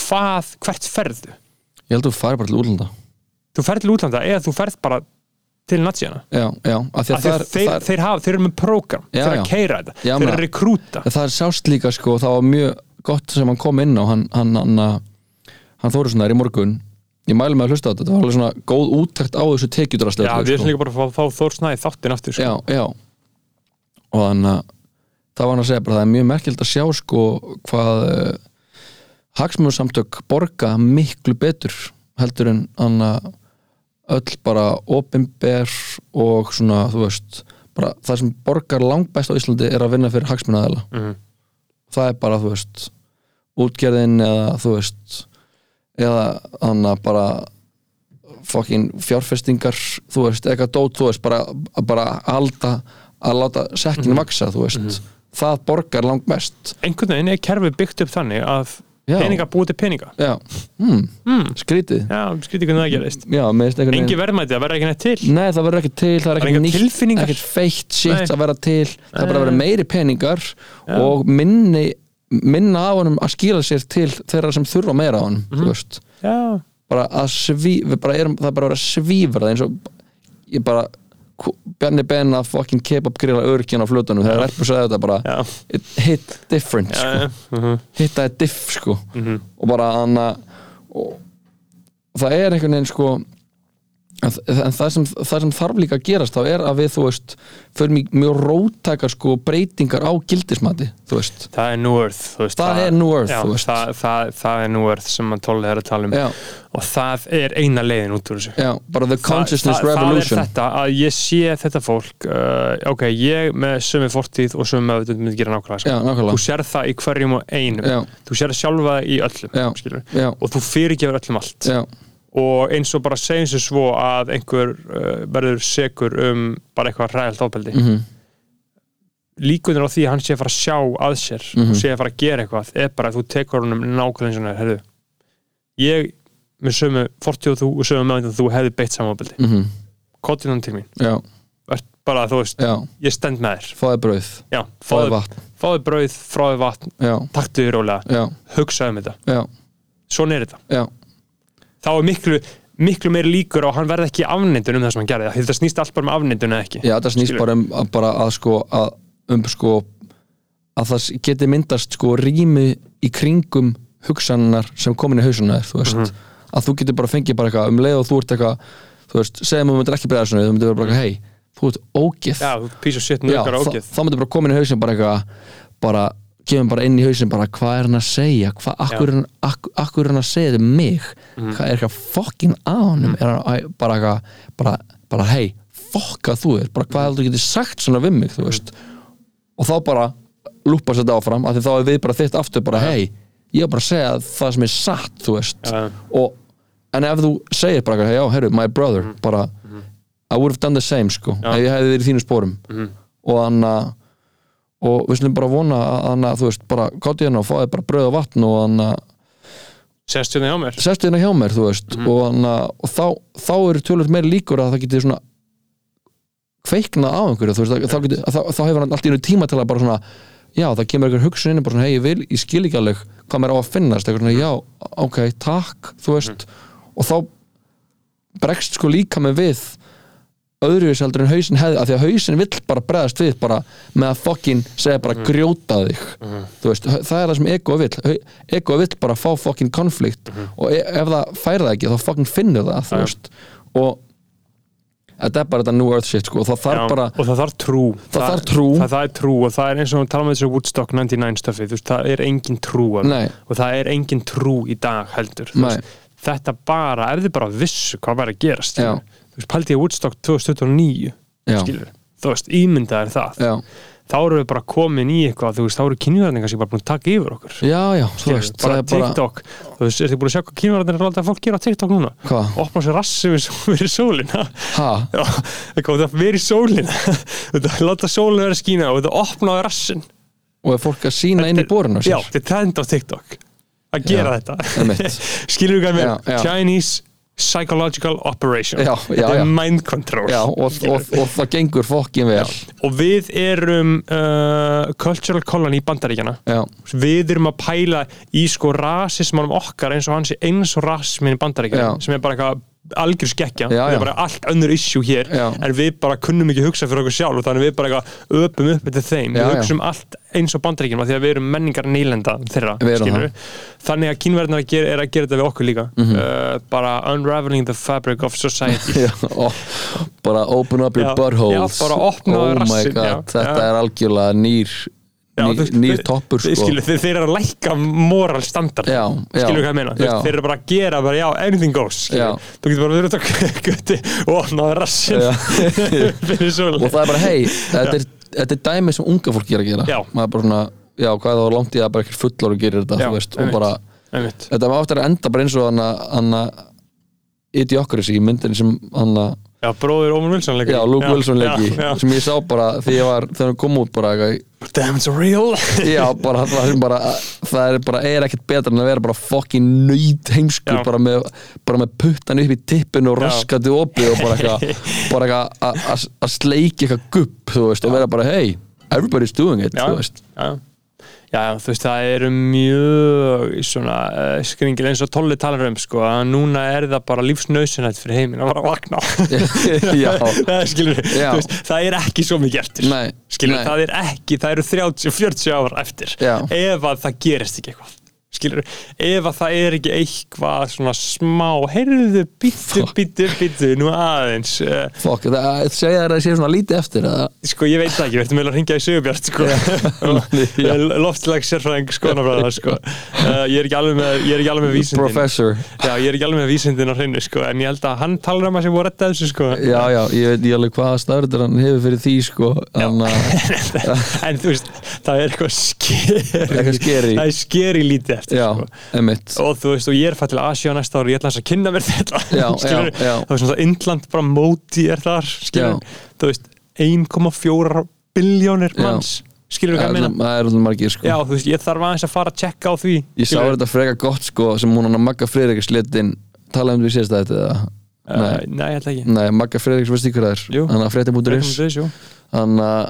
hvað, hvert ferðu? ég held að þú færi bara til útlanda Þú ferð til útlanda eða þú ferð bara til natsíana Já, já, af því að er, þeir, það er, þeir, hafa, þeir eru með prógram Já, þeir eru já. að keira þetta, Já, þeir meina- eru að rekrúta það er sást líka sko, það var mjög gott sem hann kom inn á hann, hann, hann, hann þóru svona í morgun ég mælu með að hlusta á þetta, það var alveg svona góð úttækt á þessu tekjudrasli Já, við erum líka bara að fá, fá Þór Snæði þáttin aftur sko. já, já og þannig að það var hann að segja bara það er mjög merkild að sjá sko hvað uh, hagsmjóðsamtök borga miklu betur heldur en hann að öll bara opinber og svona þú veist bara það sem borgar langbæst á Íslandi er að vinna fyrir hagsmjóðaðela Mhm. það er bara þú veist útgerðin eða þú veist eða hann að bara fucking fjárfestingar þú veist, eitthvað dót, þú veist bara, bara halda, að láta sekkin vaksa, þú veist, það borgar langt mest Einhvern veginn er kerfið byggt upp þannig að. Peninga búið til peninga. Hmm, mm. skrítið. Já, skrítið hvernig það gerist einhvern Engi verðmæti, það verður ekki neitt til. Nei, það verður ekki til, það er ekkert feitt shit að vera til. Það er bara að vera meiri peningar Já. og minni minna á honum að skila sér til þeirra sem þurfa meira á honum Mhm. þú veist. Já, bara að sví, bara erum, það er bara að vera svífur það eins og ég bara Bjarni Ben að fucking kebab grilla örkjan á flutunum þegar Erpur sagði þetta bara já, it hit different já, sko. já, mhm, hittaði diff sko. Mhm. og bara hann að það er einhvern veginn sko en, en það, sem, það sem þarf líka að gerast þá er að við þú veist förum í mjög róttakar sko breytingar á gildismati þú veist. Það er New Earth þú veist, Það er New Earth, já, þú veist. það, það, það er New Earth sem að tólið er að tala um. Já, og það er eina leiðin út úr þessu. Já, bara the consciousness það, það, revolution. það er þetta að ég sé þetta fólk uh, ok, ég með sömu fortíð og sömu meðvitund myndi gera nákvæmlega þú sér það í hverjum og einum. Þú sér það sjálfa í öllum og þú fyrirgefur öllum allt og eins og bara segjum sem svo að einhver uh, verður segur um bara eitthvað ræðalt ábeldi mm mhm, líkunir á því að hann sé að fara að sjá að sér Mhm. og sé að fara að gera eitthvað er bara að þú tekur honum nákvæmlega eins og hann er ég með sömu fortíð og þú og sömu meðvitund þú hefði beitt samanbeldi mhm, kottin hann til mín, já, bara þú veist já. ég stend með þér, fáði brauð, já, fáði fáðu, vatn. fáðu brauð fráðu vatn, taktu þér rólega. Já, hugsaðu um þetta, svona er þetta. Já, þá er miklu, miklu meiri líkur að hann verði ekki afnendun um það sem hann gerði, þetta snýst allt bara um afnendun eða ekki, já, það snýst Skilur. bara um að, bara að sko, að, um sko að það geti myndast sko rými í kringum hugsannar sem komin í hausuna þér, þú veist. Mhm. að þú getur bara fengið bara eitthvað um leið og þú ert eitthvað þú veist, segjum að þú myndir ekki breyða svona þú myndir bara eitthvað, hei, þú ert ógið já, þú pís og shit Já, nökar þá, myndir bara komin í hausin bara eitthvað bara, kemur bara inn í hausin bara hvað er hann að segja, hvað, akkur, er hann- ak- akkur er hann að segja þetta um mig Mhm. hvað er eitthvað fokkin á honum er hann bara eitthvað, bara, bara hei fokka þú er, bara hvað heldur þú getur sagt svona við mig, þú Mhm. veist og þá bara lúpast þetta áfram af því þá er við bara þitt aftur bara hei, ég er bara að segja það sem er satt þú veist, Já. og en ef þú segir bara, eitthvað, já, herru, my brother bara, I would have done the same sko, Mhm. Já. ef ég hefði verið í þínu spórum Mhm. og hann að og við slum bara vona að að þú veist, bara gátt í hérna og fáið bara brauð og vatn og hann að sérstu hérna hjá mér. Sestu hérna hjá mér, þú veist. Mhm. og, hann að, og þá, þá eru tölvöld meiri líkur að það geti svona kveiknað á einhverju, þú veist, að, þá, geti, að, þá, þá hefur hann allt í einu tíma til að bara svona já, það kemur einhver hugsun inn og bara svona, hei, ég vil, ég skil ekki alveg hvað mér á að finnast, eitthvað svona, já, ok, takk þú veist, og þá bregst sko líka með við öðruvis heldur en hausin hefði af því að hausin vill bara breðast við bara með að fokkin segja bara grjóta þig. Þú veist, það er það sem ego vill. Ego vill bara fá fokkin konflikt og e ef það fær það ekki þá fokkin finnur það, þú veist. Og þetta er bara þetta New Earth shit sko, og það þarf Já, bara og það þarf trú. Það þarf trú. það, það er trú og það er eins og við talum með þessu Woodstock 99 stöfi veist, það er engin trú og það er engin trú í dag heldur þú veist. þetta bara, ef þið bara vissu hvað væri að gerast Já. Þú veist, pældi ég Woodstock 2029 Já. skilur, þú veist, ímyndaðir það. Já, þá erum við bara komin í eitthvað þú veist, þá eru kynverðningar sem bara búin að taka yfir okkur. Já, já, þú veist bara það er bara, TikTok, þú veist, ertu búin að sjá hvað kynverðarnir er alltaf fólk gera TikTok núna? Hvað, opna sér rassi við, við sólina. Það verið sólina. Láta sólina vera að skína og þetta opnaði rassin og er fólk að sína inn í borinu Já, þetta er trend á TikTok að gera Já, þetta. Skilur við hvað já. Chinese Psychological Operation. Já, já, Þetta er já. mind control. Og, og, og það gengur fokkin vel. Og við erum uh, cultural colony í bandaríkjana við erum að pæla í sko rasismanum okkar eins og hans eins og rasismin í bandaríkjana sem er bara eitthvað algjör skekkja Já, það já. er bara allt önnur issue hér Já. en við bara kunnum ekki hugsa fyrir okkur sjálf og þannig við bara öpum upp eftir þeim Já, við já. hugsum allt eins og bandaríkjum af því að við erum menningar nýlenda þeirra Við erum skilurðu. þannig að kínverðnar er, að gera þetta við okkur líka Mhm. uh, bara unraveling the fabric of society já og, bara open up your Já, buttholes já, bara opna oh my rassinn, god, já, þetta já. er algjörlega nýr Nýr þið- toppur sko. skilur, þeir, þeir eru að lækka moral standard. Já, já, skilur hvað ég meina, veist, þeir eru bara að gera bara, já, anything goes þú getur bara verið að götti og opnaði rassin og það er bara hei, þetta þetta er dæmi sem unga fólk er að gera. Já. maður er bara svona, já hvað þá langt í að bara ekki fullor gerir þetta, Já, þú veist, og bara einmitt, þetta var áttur að enda bara eins og hann að Idiocracy í myndinni sem hann að já, bróðir Ómar Wilson leikir já, Luke Wilson já, já. sem ég sá bara þegar ég var, þegar hann kom út bara eitthvað, damn it's real já, bara, það er bara það er bara, er ekkert betra en að vera bara fucking nöyt heimskur Já. bara með, bara með puttan upp í tippinu og raskandi opið og bara eitthvað bara eitthvað að- sleiki eitthvað gupp, þú veist, og vera bara hey, everybody's doing it, þú veist já. já, þú veist, það eru mjög svona uh, skringil eins og Tolli talar um sko, að núna er það bara lífsnausinætt fyrir heiminn að vara að vakna Já. það, skilur, Já. veist, það er ekki svo mikið eftir Nei, skilur, nei. það er ekki, það eru 30-40 ár eftir Já. ef að það gerist ekki eitthvað skilur, ef að það er ekki eitthvað svona smá heyrðu, býttu, býttu, býttu nú aðeins uh, Fokk, það segja þér að það sé svona lítið eftir eða? Sko, ég veit það ekki, við ættum eiginlega að ringja í Sigurbjart sko, Já. loftslag sérfræðing sko. uh, ég er ekki alveg með, ég er ekki alveg með vísindin. Professor. Já, ég er ekki alveg með vísindin á hreinu sko, en ég held að hann talar um að sem voru retta þessu sko. Já, já, ég veit ég Þannig að, þú það er eitthvað skeri Eitthvað scary. það er skeri lítið eftir já, sko. og þú veist, og ég er fætt til Asja næsta ári, ég ætla þess að kynna mér þetta Já, skilur, já, það er svona Indland bara móti er þar, þú veist 1,4 biljónir manns, skilur hvað ég meina? Það er alltaf margir sko. Já, þú veist, ég þarf aðeins að fara að checka á því Ég sá þetta freka gott sko sem hún hann að Magga Friðriks letin talaði um því síðast að þetta uh, Nei, nei, ég ætla ekki. Nei, Magga Friðriks veist ykkur það Jú. er Hann að frétti.is Fréttum við, jú. Hann að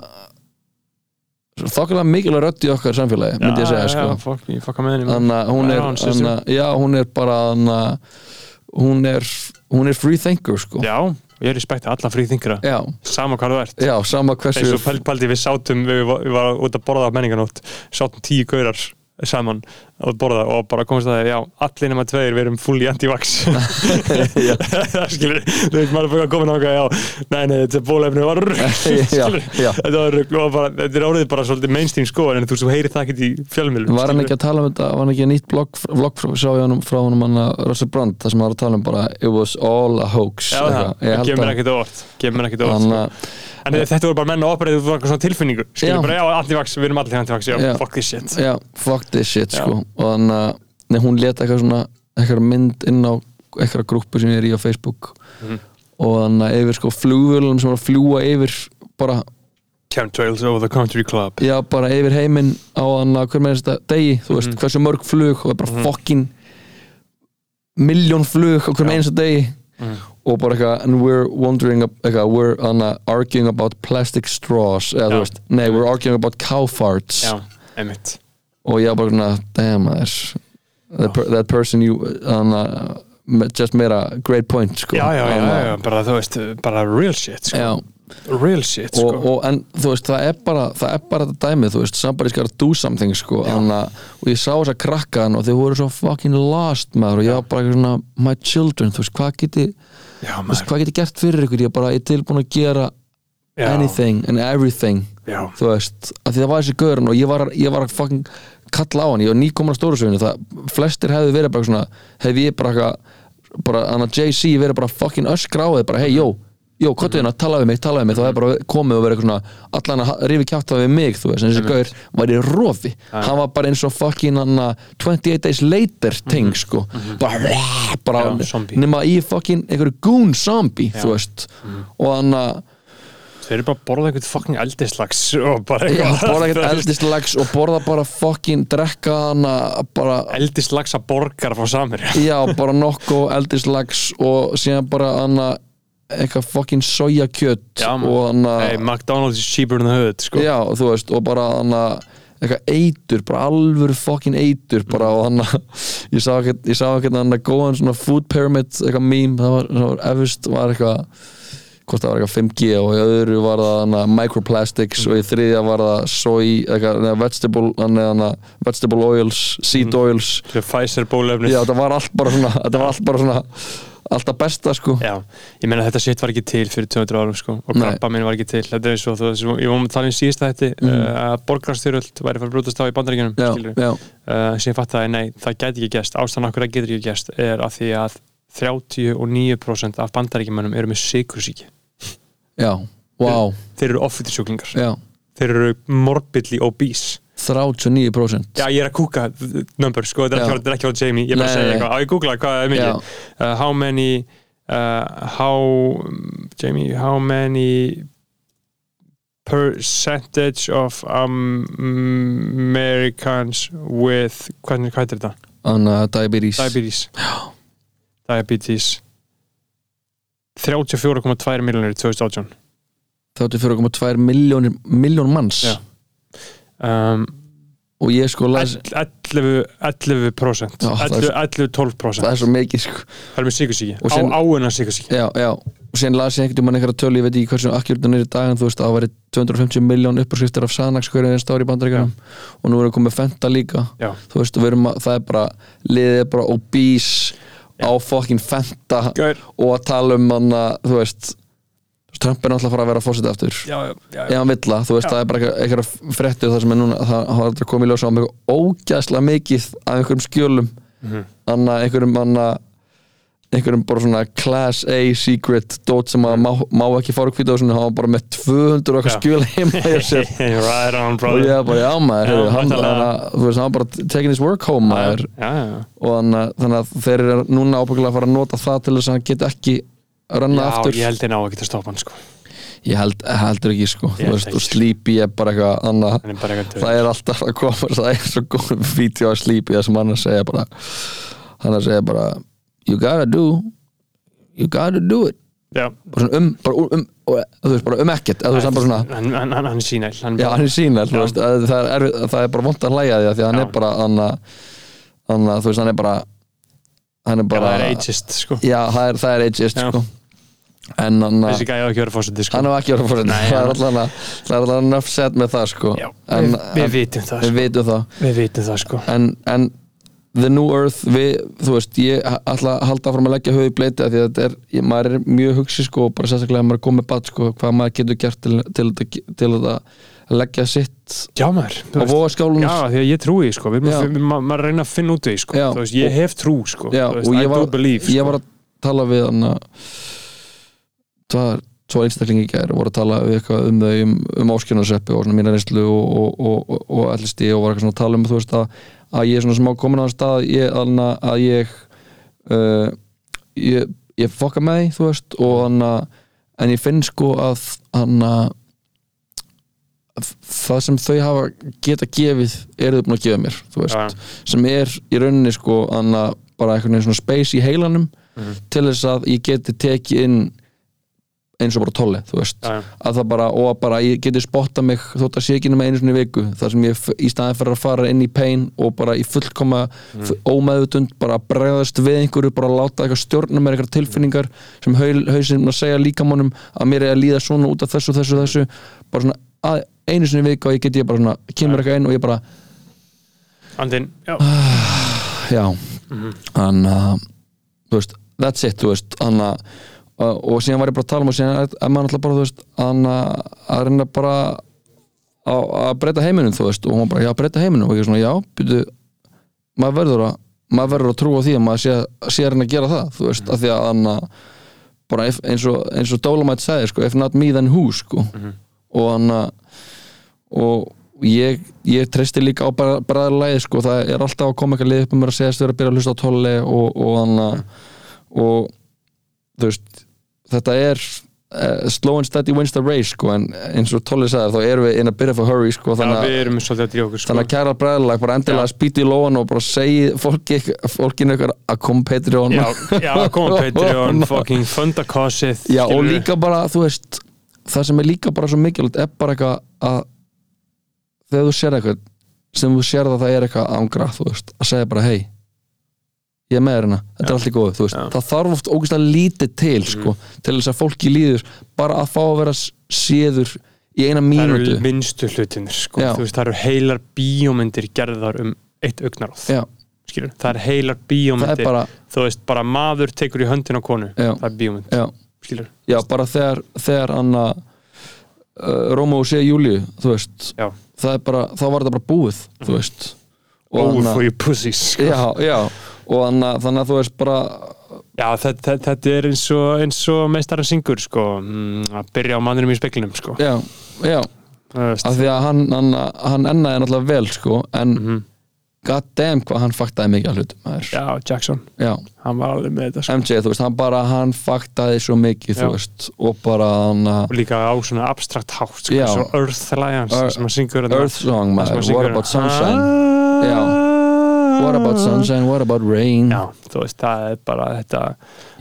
þokkulega mikilvæg rödd í okkar samfélagi myndi ég segja sko. Þannig að hún er, er bara hún er, hún er free thinker sko. Já, ég respekta alla fríþingra já, sama hvað þú ert. Já, sama eins og pæl- pældi við sátum við, við varum út að borða á menninganótt sátum tíu gaurar saman að borða og bara komast að það já, allir nema tveir, við erum fulli anti-vax. Skilur þú veist, maður er fyrir að koma náttúrulega já, nei, nei, þetta bólefni var þetta var bara, þetta er orðið bara svolítið mainstream skoðan en þú svo heyrir það ekkert í fjölmjölum Var hann ekki að tala um þetta, var hann ekki að nýtt blogg, frá, honum frá honum hann að Russell Brand, það sem hann var að tala um bara it was all a hoax já, það, kemur ekkert á orð kemur ekkert á orð Hann sko. En þetta voru bara menn að operið þú var eitthvað svona tilfinningu skilur Já. bara, já, anti-vax, við erum allir anti-vax já, Já. fuck this shit já, fuck this shit sko og hann að, nei, hún leta eitthvað svona eitthvað mynd inn á eitthvað grúpu sem ég er í á Facebook Mhm. og hann að yfir sko flugvölum sem var að fljúa yfir bara, Chemtrails over the country club já, bara yfir heiminn á hann að hver með þetta degi, þú veist, Mhm. hversu mörg flug og það er bara Mhm. fucking miljón flug á hver með einsta degi Mhm. Og bara eitthvað, and we're wondering eitthvað, we're uh, arguing about plastic straws eða þú veist, nei, we're arguing about cow farts. Já, einmitt. Og ég bara svona, damn that, that person you me- just meira great point sko. já, já, já, já, bara þú veist bara real shit, sko, real shit, og, sko. og, en þú veist, það er bara það er bara þetta dæmið, þú veist, somebody's gotta do something sko, Anna, og ég sá þess að krakka hann og þeir voru svo fucking lost maður og ég var bara svona, my children þú veist, hvað geti, já, hvað geti gert fyrir ykkur? Ég bara, ég er tilbúin að gera já, anything and everything þú veist, af því það var þessi gaurinn og ég var, ég var að fucking kalla á hann. Ég var nýkomin að stóru sögunu, það flestir hefði verið bara svona, hefði ég bara bara, hann að JC verið bara fucking öskra á þið, bara, hei, jó, jó, kottu hérna tala við mig, tala við mig, þá hefði bara komið og verið eitthvað svona, allan að rifi kjátt við mig, þú veist, en þessi gaur var í rofi. Hann var bara eins og fucking hann að 28 days later ting, sko. Bara, bara Já, nema í fucking einhverju goon zombie, þú veist. Og hann að þeir eru bara að borða eitthvað fucking eldislags og bara Já, eitthvað. borða ekkert eldislags og borða bara fucking drekka hana bara, eldislagsa borgar frá samir já, bara nokko eldislags og síðan bara hana eitthvað fucking sojakjöt Já, man. og hana hey, McDonald's is cheaper in the hood, sko. Já, veist, og bara hana eitthvað eitur, bara alvöru fucking eitur bara og ég sá ekkert, ég sá ekkert hana góðan svona food pyramid, eitthvað meme, það var, það var efust var eitthvað hvort það var eitthvað 5G og í öðru var það hana, microplastics og í þriðja var það soy, eitthvað, vegetable, hana, hana, vegetable oils, seed oils. Þetta er Pfizer bólefnið já, það var allt bara svona þetta var allt bara svona, alltaf besta sko. Já, ég meina þetta shit var ekki til fyrir 200 árum sko og krabba minn var ekki til. Þetta er eins og þú veist, ég var með að tala um síðasta þetta mm. að borgarstyrjöld væri fyrir að brútast á í bandaríkjunum já, uh, sem ég fatt að nei, það gæti ekki gæst ástæðan okkur það getur ekki gæst er að því að 39% af bandaríkjumannum eru með sikursíki já, wow þeir eru offitisjúklingar já, þeir eru morbidly obese 39% Já, ég er að kúka number, sko, þetta er er ekki á Jamie, ég er bara að segja eitthvað, á ég googla hvað er mikið. Uh, how many uh, how Jamie, how many percentage of Americans with, hvernig, hvað er þetta? Anna, diabetes. Diabetes. Diabetes. 34,2 miljonir í 2018 34,2 miljónir miljón manns. Já. Um, og ég sko las 11 11% Já, það er 11 11-12% það er svo mikið sko. Það er með sikursíki, á áuna sikursíki já, já, og síðan las ég einhvern veginn einhverja tölu, ég veit ekki hversu akkjörðan er í dag en þú veist að það væri 250 miljón uppskriftir af Sanax hverju einn stári í bandaríkjunum. Og nú erum við komið Fenta líka. Já, þú veist, að, það er bara liðið er bara obese á fucking Fenta Gaur. og að tala um hann að, þú veist Trump er náttúrulega að fara að vera fósita aftur já, já, já, ef hann vill það, þú veist, Já. það er bara eitthvað- eitthvað fréttir það sem er núna, það var aldrei komið í ljós á mjög ógæðslega mikið af einhverjum skjölum Mhm. þannig að einhverjum anna, einhverjum bara svona class A secret dót sem að má, má ekki fara hvita og svona, hann var bara með 200 og eitthvað Já. skjöl heima hjá sér right on og ég bara, já maður, Já, hann, hann, þú veist, hann var bara taking his work home maður já, já, já. og þannig að- þannig að þeir eru núna ábyggilega að fara að nota það til þess að hann get ekki renna já aftur. ég held ég ná að geta stoppa hann sko. Ég held, heldur ekki sko, Ég held veist, ekki, og sko. Sleepy er bara eitthvað annað. Hann er bara eitthvað það er alltaf að koma það er svo góð vídeo að slípi það sem hann er að segja bara hann er að segja bara you gotta do you gotta do it. Já, bara svona um, bara um, um og, þú veist, bara um ekkert. Eða þú veist, hann bara svona hann, hann, hann, hann er sínæl hann, já, hann er sínel, þú Já. veist, að það er, erfið, það er bara vont að hlæja því að því að hann Já. er bara hann að, hann að, þú veist, hann er bara hann er bara það er ageist sko. Já, það er, það er ageist, Já. sko en hann að þessi gæði á ekki verið fórseti sko. Hann hef ekki verið Nei, það er hann- alltaf hann set með það, sko. Já, en, við, við vitum það við sko. vitum það. Við vitum það sko. En, en The New Earth við, þú veist, ég ætla að halda fram að leggja höfu í bleiti af því að þetta er, ég, maður er mjög hugsi sko, og bara sérstaklega að maður er komið bad sko, hvað maður getur gert til, til, til, til að leggja sitt já maður, á veist. vogaskálunum. Já, því að ég trúi, sko, við maður reyna að finna út í, sko, Já. þú veist, ég hef trú, sko, Já, veist, og ég var, believe, ég sko. var að tala við hann að það tvo einstaklingi í gær og voru að tala við eitthvað um þau um, um áskjörnarseppi og svona mína reynslu og, og, og, og, og var eitthvað svona að tala um þú veist að, að ég er svona smá komin á stað ég, alna, að ég uh, ég, ég fokka með því þú veist og hann að en ég finn sko að hann að það sem þau hafa geta gefið eru þau búin að gefa mér þú veist, Já. sem er í rauninni sko hann að bara veginn svona space í heilanum Mhm. til þess að ég geti tekið inn eins og bara tolli, þú veist. Já, já. að það bara, og að bara ég geti spotta mig þótt að sé ekki nema einu sinni í viku þar sem ég í staðin fyrir að fara inn í pain og bara í fullkoma mm. ómeðutund bara bregðast við einhverju bara láta eitthvað stjórna mér eitthvað tilfinningar sem hausinn að segja líkamannum að mér er að líða svona út af þessu, þessu, þessu. Bara svona að, einu sinni í viku og ég geti bara svona, kemur eitthvað inn og ég bara andinn, já, já. Þannig að þú veist, that's it, þú veist. Þannig að og og síðan var ég bara að tala um og síðan er, er maður alltaf bara, þú veist þannig að, að reyna bara að, að breyta heiminum, þú veist. Og hún bara, já, breyta heiminum. Og ég er svona, já, byrju maður verður að maður verður að trúa því að maður sé, sé að reyna að gera það þú veist, af því að hann bara if, eins og, og Dolomite sagði, sko, if not me then who, sko. Og hann og ég, ég treysti líka á bara, bræðarlæði sko, það er alltaf að koma eitthvað lið upp um mér að segja að byrja að hlusta á tolli og, og hann og þú veist, þetta er uh, slow and steady wins the race sko, en eins og tolli sagði þá erum við in a bit of a hurry sko, já, þannig svolítið að okkur sko. Þannig að kæra bræðarlag, bara endilega spýti í lóan og bara segi fólki, fólkinu ykkur að koma Patreon. Já, já, koma Patreon, fucking funda kossið Já, og líka bara, þú veist það sem er líka bara svo mikilvægt er bara eitthvað að þegar þú sér eitthvað sem þú sér að það er eitthvað ángra, þú veist, að segja bara hei ég er með hérna, þetta er allt í góðu veist. Mhm. það þarf oft ógeðslega lítið til sko, til þess að fólki líður bara að fá að vera séður í eina það mínútu. eru minnstu hlutinir sko. Veist, það eru heilar bíómyndir gerðar um eitt skilur, það eru heilar það bíómyndir er bara, þú veist, bara maður tekur í höndin á konu. Já. það er bíómynd, já. Já, bara þegar, þegar hann að uh, Róma og sé veist. Það er bara, þá var þetta bara búið þú veist. Og over for your pussies sko. já, já, og hann að, þannig að þú veist bara Já, þetta, þetta, er eins og, og meistarinn syngur sko, mm, að byrja á manninum í speklinum sko. já, já, Þú af því að hann hann, hann ennaði náttúrulega vel sko en Mhm. god damn hvað hann faktaði mikið að hlutum maður. Já, Jackson, já, hann var alveg með þetta sko. MJ, þú veist, hann bara hann faktaði svo mikið, þú Já. veist og bara hann að og líka á svona abstrakt hátt sko, Já. svo Earth Alliance Earth- sem hann syngur. Earth Song, maður, What About Sunshine Ah. Já. What About Sunshine, What About Rain? Já, þú veist, það er bara þetta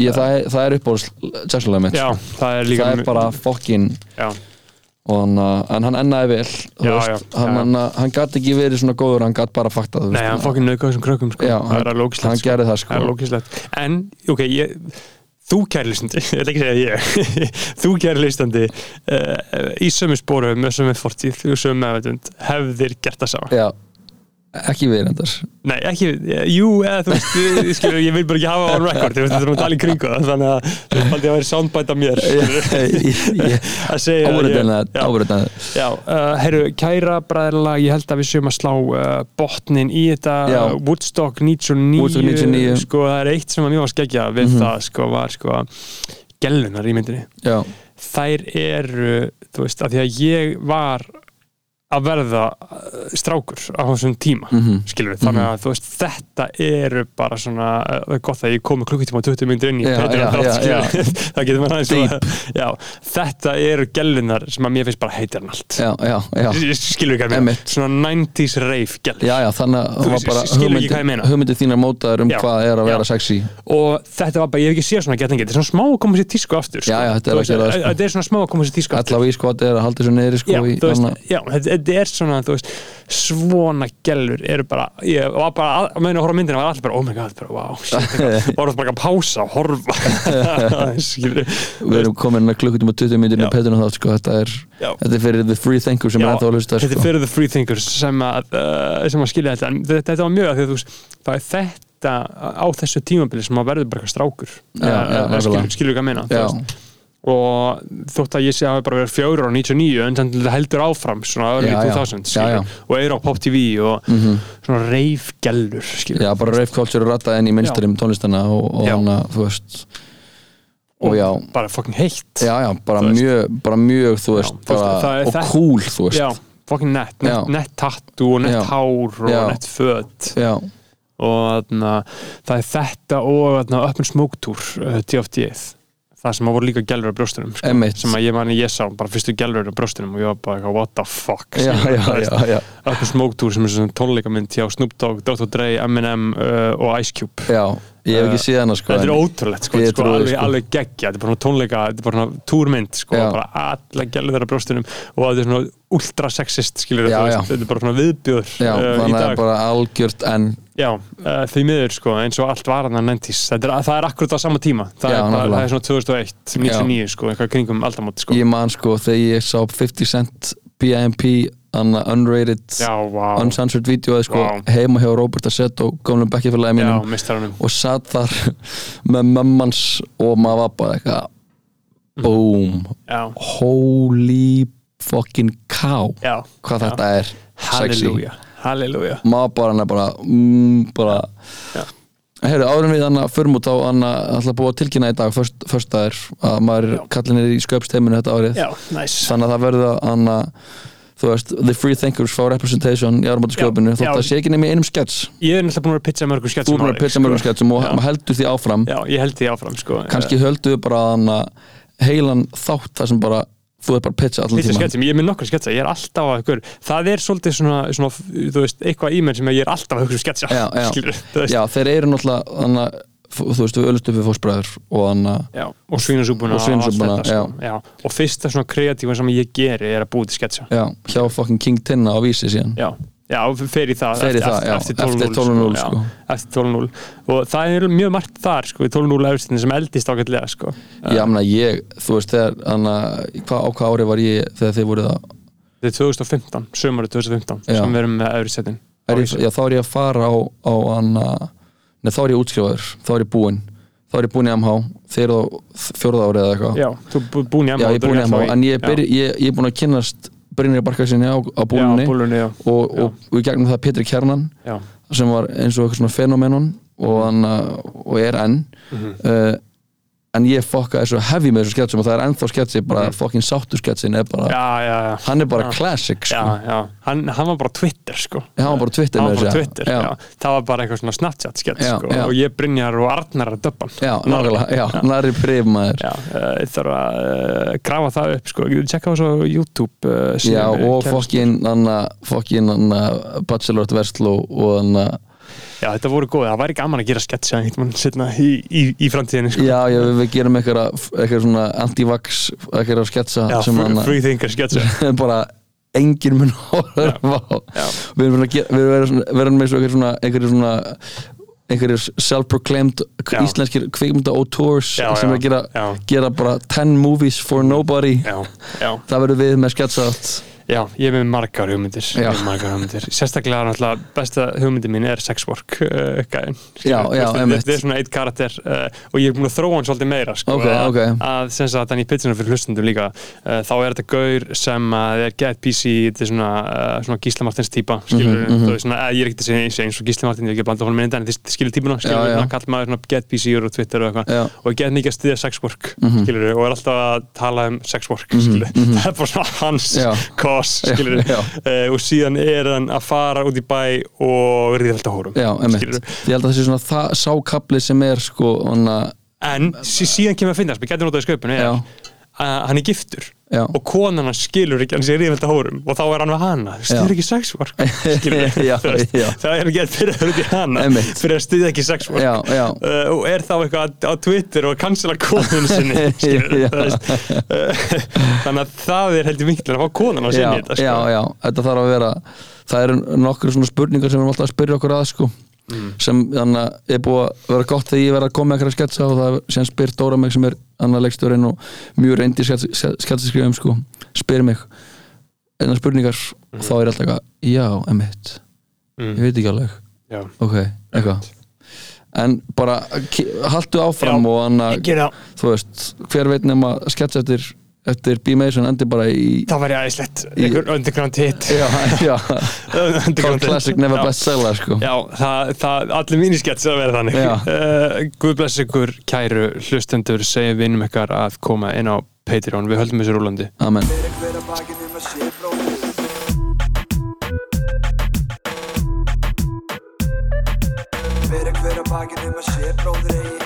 Ég, það, er, það er uppbóðs Jackson mitt, Já, sko. það er líka það er bara fokkin Já, og hann, uh, en hann ennaði vel Já, veist, já, hann, hann, hann gæti ekki verið svona góður hann gæti bara faktað þú nei, hann fokkin nauka þessum krökkum sko. Já, það hann- hann gerði það, sko. Það En, ok, ég Þú kæri listandi, ég ætla ekki að segja ég. Þú kæri listandi uh, í sömu spóru með sömu fortíð og sömu meðvætund hefðir gert það sama. Já, ekki verið endar Nei, ekki, jú, eða þú veist skilur, ég vil bara ekki hafa on record ég veist, þetta er um að tala í kringu það þannig að þú veist, haldið að vera soundbite af mér að segja ég- að Já. uh, herru, kæra bræðarlag, ég held að við séum að slá uh, botnin í þetta. Woodstock 99, Woodstock 99. sko, það er eitt sem að mjög var skeggja við Mhm. það, sko, var sko gellunar í myndinni. Já, þær eru, þú veist, að því að ég var að verða uh, strákur á þessum tíma mhm, skilur við, þannig að þú veist þetta eru bara svona, það er gott að ég komi klukkutíma og 20 myndir inn í maður aðeins svona- já, þetta eru gellunar sem að mér finnst bara heitir hann allt. Skilur við ég meina, Einmitt. svona 90s rave að bara skilur ekki hvað ég meina. hugmyndið þínar mótaður um Já. hvað er að vera Já. sexy. Og þetta var bara, ég hef ekki séð svona getningi þetta er svona smá að koma sér tísku aftur sko. Þetta er að sko. þetta er svona smá að koma sér tísku aftur. Allavega í sko er að halda þessu neyri sko þetta, er svona þú veist, svona gellur eru bara, ég var bara að meðan að horfa myndina var allir bara, oh my god, bara, wow shit, var það bara að pása og horfa skilur við erum komin að klukkutíma 20 myndir með Petrun þátt sko, þetta er, Já. þetta er fyrir the free thinker sem Já, er ennþá að hlusta þetta er sko. fyrir the free thinkers sem að, uh, sem að skilja þetta en þetta, þetta var mjög að því að þú veist það er þetta á þessu tímabili sem að verður bara eitthvað strákur uh, nákvæmlega. skilur, ekki að meina þú veist. Og þótt að ég sé að það bara verið fjögur á 99 en þannig að það heldur áfram svona Já, já. 2000 Já, já. og er á Pop TV og mhm. svona reifgellur já, bara er rattað inn í minnsturum tónlistana og, og hana, þú veist. Og já, bara fucking heitt. Já, já, bara mjög bara mjög, þú veist, bara, og cool, þú veist. Já, fucking nett, nett, nett tattoo og nett hár og nett föt. Já, og þarna, það er þetta og Smoke Tour uh, TFT-ið það sem að voru líka gælur á brjóstunum sko, sem að ég mani ég sá, bara fyrstu gælur á brjóstunum og ég var bara eitthvað, what the fuck Smoke Tour sem er svona tónleikamynd hjá Snoop Dogg, Dr. Dre, Eminem uh, og Ice Cube. Já, ég hef ekki séð hana sko Þetta er ótrúlegt sko, sko, alveg, sko. alveg geggja, þetta er bara tónleika, þetta er bara túrmynd sko, bara alla gælur þeirra brjóstunum og þetta er svona ultra sexist já. þetta er bara svona viðbjóður Já, uh, þannig að það er bara algjört en Já, uh, því miður sko, eins og allt var hann að nentis það er, akkurat á sama tíma. Það, Já, er, bara, það er svona 2001, 99 sko, eitthvað kringum aldamót sko. Ég man sko þegar ég sá 50 Cent BMP unrated vá, uncensored vídeo sko, Vá. heima hjá Robert Assetto gamlum bekkjafélagi já, mínum og satt þar með mömmans og maður var bara eitthvað. Boom, Já, holy fucking cow. Já, hvað Já. þetta er halleluja. Halleluja. Maður bara, er bara, mm, bara Já. Heyrðu, árum við hann að förum út á hann að alltaf búið að tilkynna í dag först, förstaðir að maður kallinir í sköpsteiminu þetta árið. Já, næs þannig að það verður að þú veist, the free thinkers fá representation í Já, þótt að sé ekki nefnir einum skets Ég er náttúrulega búin að pitcha mörgum þú sketsum er búin að pitcha mörgum sketsum og maður heldur því áfram. Já, ég held því áfram sko. Kannski höldu við bara að að heilan þátt þar sem bara þú er bara að pitcha allan tíma sketsum, ég er með nokkur sketsa, ég er alltaf að ykkur Það er svolítið svona, svona þú veist, eitthvað í mér sem ég er alltaf að ykkur sketsa Já, já. þú já, þeir eru náttúrulega að, þú veist, við öllust upp við fósbræður og hann að Já, og svínasúbuna Og þetta, sko. og fyrsta svona kreatífa sem ég geri er að búið til sketsa já, hjá fucking King Tinna á vísi síðan já, já fer í það Fer eftir, það, já, eftir eftir 12-0 12-0, já, sko. 12-0 og það er mjög margt þar sko, í 12-0 efstinni sem eldist ágætlega sko. Já, mena, ég, þú veist, þegar hann að, hvað, á hvað ári var ég þegar þið voruð að, þetta er 2015, sömari 2015 Já. sem við erum með ég, já, þá er ég að fara á, á hann neð, þá er ég útskrifaður, þá er ég búinn, þá er ég búinn í MH, þið eru á fjórða ári eða eitthvað. já, þú er bú- búin í Já, ég er búinn í MH, en ég, er er búinn að kynnast Brynjar Barkarsinni á, á búlunni, og, í gegnum það Pétur Kjarnan já, sem var eins og eitthvað svona fenomenon og, hann, uh, og er enn. Mhm. uh, en ég fokkaði svo heavy með þessu sketsum og það er ennþá sketsi, bara fucking sáttu sketsin er bara, já, já, já. hann er bara classic sko. Hann, hann var bara Twitter sko. Hann var bara Twitter hann var bara Twitter, það var bara eitthvað svona Snapchat skett Já, sko, og ég Brynjar og Arnar að döppan Já, nákvæmlega, já, nari prif maður. Já, uh, ég þarf að uh, grafa það upp sko, tjekka þessu á YouTube uh, síðan, og fokkin fokkin anna Bachelor Verslo og anna Já, þetta voru góð, það væri gaman að gera setna í, í, í framtíðinni sko. Já, já, við, gerum eitthvað svona anti-vax eitthvað sketsa Já, free, thinker sketcha. Bara engin mun horfa á. Við erum með eitthvað svona einhverjir svona einhverjir self-proclaimed íslenskir kvikmynda tours Já, sem er að gera, gera bara 10 movies for nobody. Já, já, það verður við með sketsa já, ég er með margar hugmyndir. Ég margar hugmyndir Sérstaklega náttúrulega besta hugmyndin mín er sexwork uh, gæðin Já, já, einmitt. Þetta er svona eitt karakter uh, og ég er búin að þróa hann svolítið meira sko, Ok, að, ok. að sem sagt þannig í pitchinu fyrir hlustundum líka uh, þá er þetta gaur sem að er get PC þetta er svona, svona Gísla Martins típa skilur, Mhm, mhm. þú veist svona, eh, ég er ekkert að segja eins- og Gísla Martin, ég er ekki að blanda honum inn en þið skilur típuna, skilur, Já, já. svona kall maður svona get PC og Twitter og eitthvað og er get mikið að styðja sexwork Mhm. skilur, og er alltaf að tala um sexwork skilur, það er bara svona hans Kos, skilur uh, og síðan er hann að fara út í bæ og ríðvelta hórum já? Ég held að það sé svona það, sákabli sem er sko hana, en sí- síðan kemur að finnast, við getum notaði sköpun er Já. að hann er giftur Já, og konan hans skilur ekki hann sé ríðvelta hórum og þá er hann við hana, Já. styrir ekki Já, já. það er ekki að fyrir út í hana Einmitt. fyrir að styðja ekki sexwork já, já Uh, og er þá eitthvað á Twitter og cancela konun sinni Já. uh, þannig að það er heldur mikilvægt að fá konan á já, sinni þetta, sko. já, já, þetta þarf að vera það eru nokkur svona spurningar sem við erum alltaf að spyrja okkur að sko sem þannig að er búið að vera gott þegar ég verð að koma með eitthvað að sketsa og það sem spyr Dóra mig sem er annar leikstjórinn og mjög reyndi sketsaskrifum sko, spyr mig einna spurningar og þá er alltaf eitthvað, já, emitt Mm. ég veit ekki alveg, Já. ok, eitthvað en bara haltu áfram Já. og hann að, þú veist hver veit nema sketsa eftir eftir B. Mason endi bara í það væri aðeinslegt einhver underground hit já, já, Underground Cult hit. Classic Never Já. Best Seller sko. Já, það, það, allir mínir skets að vera þannig uh, Guð bless ykkur kæru hlustendur segjum vinnum ykkar að koma inn á Patreon, við höldum þessu rúlandi Amen Fyrir hver að bakið um að sé bróðir eigi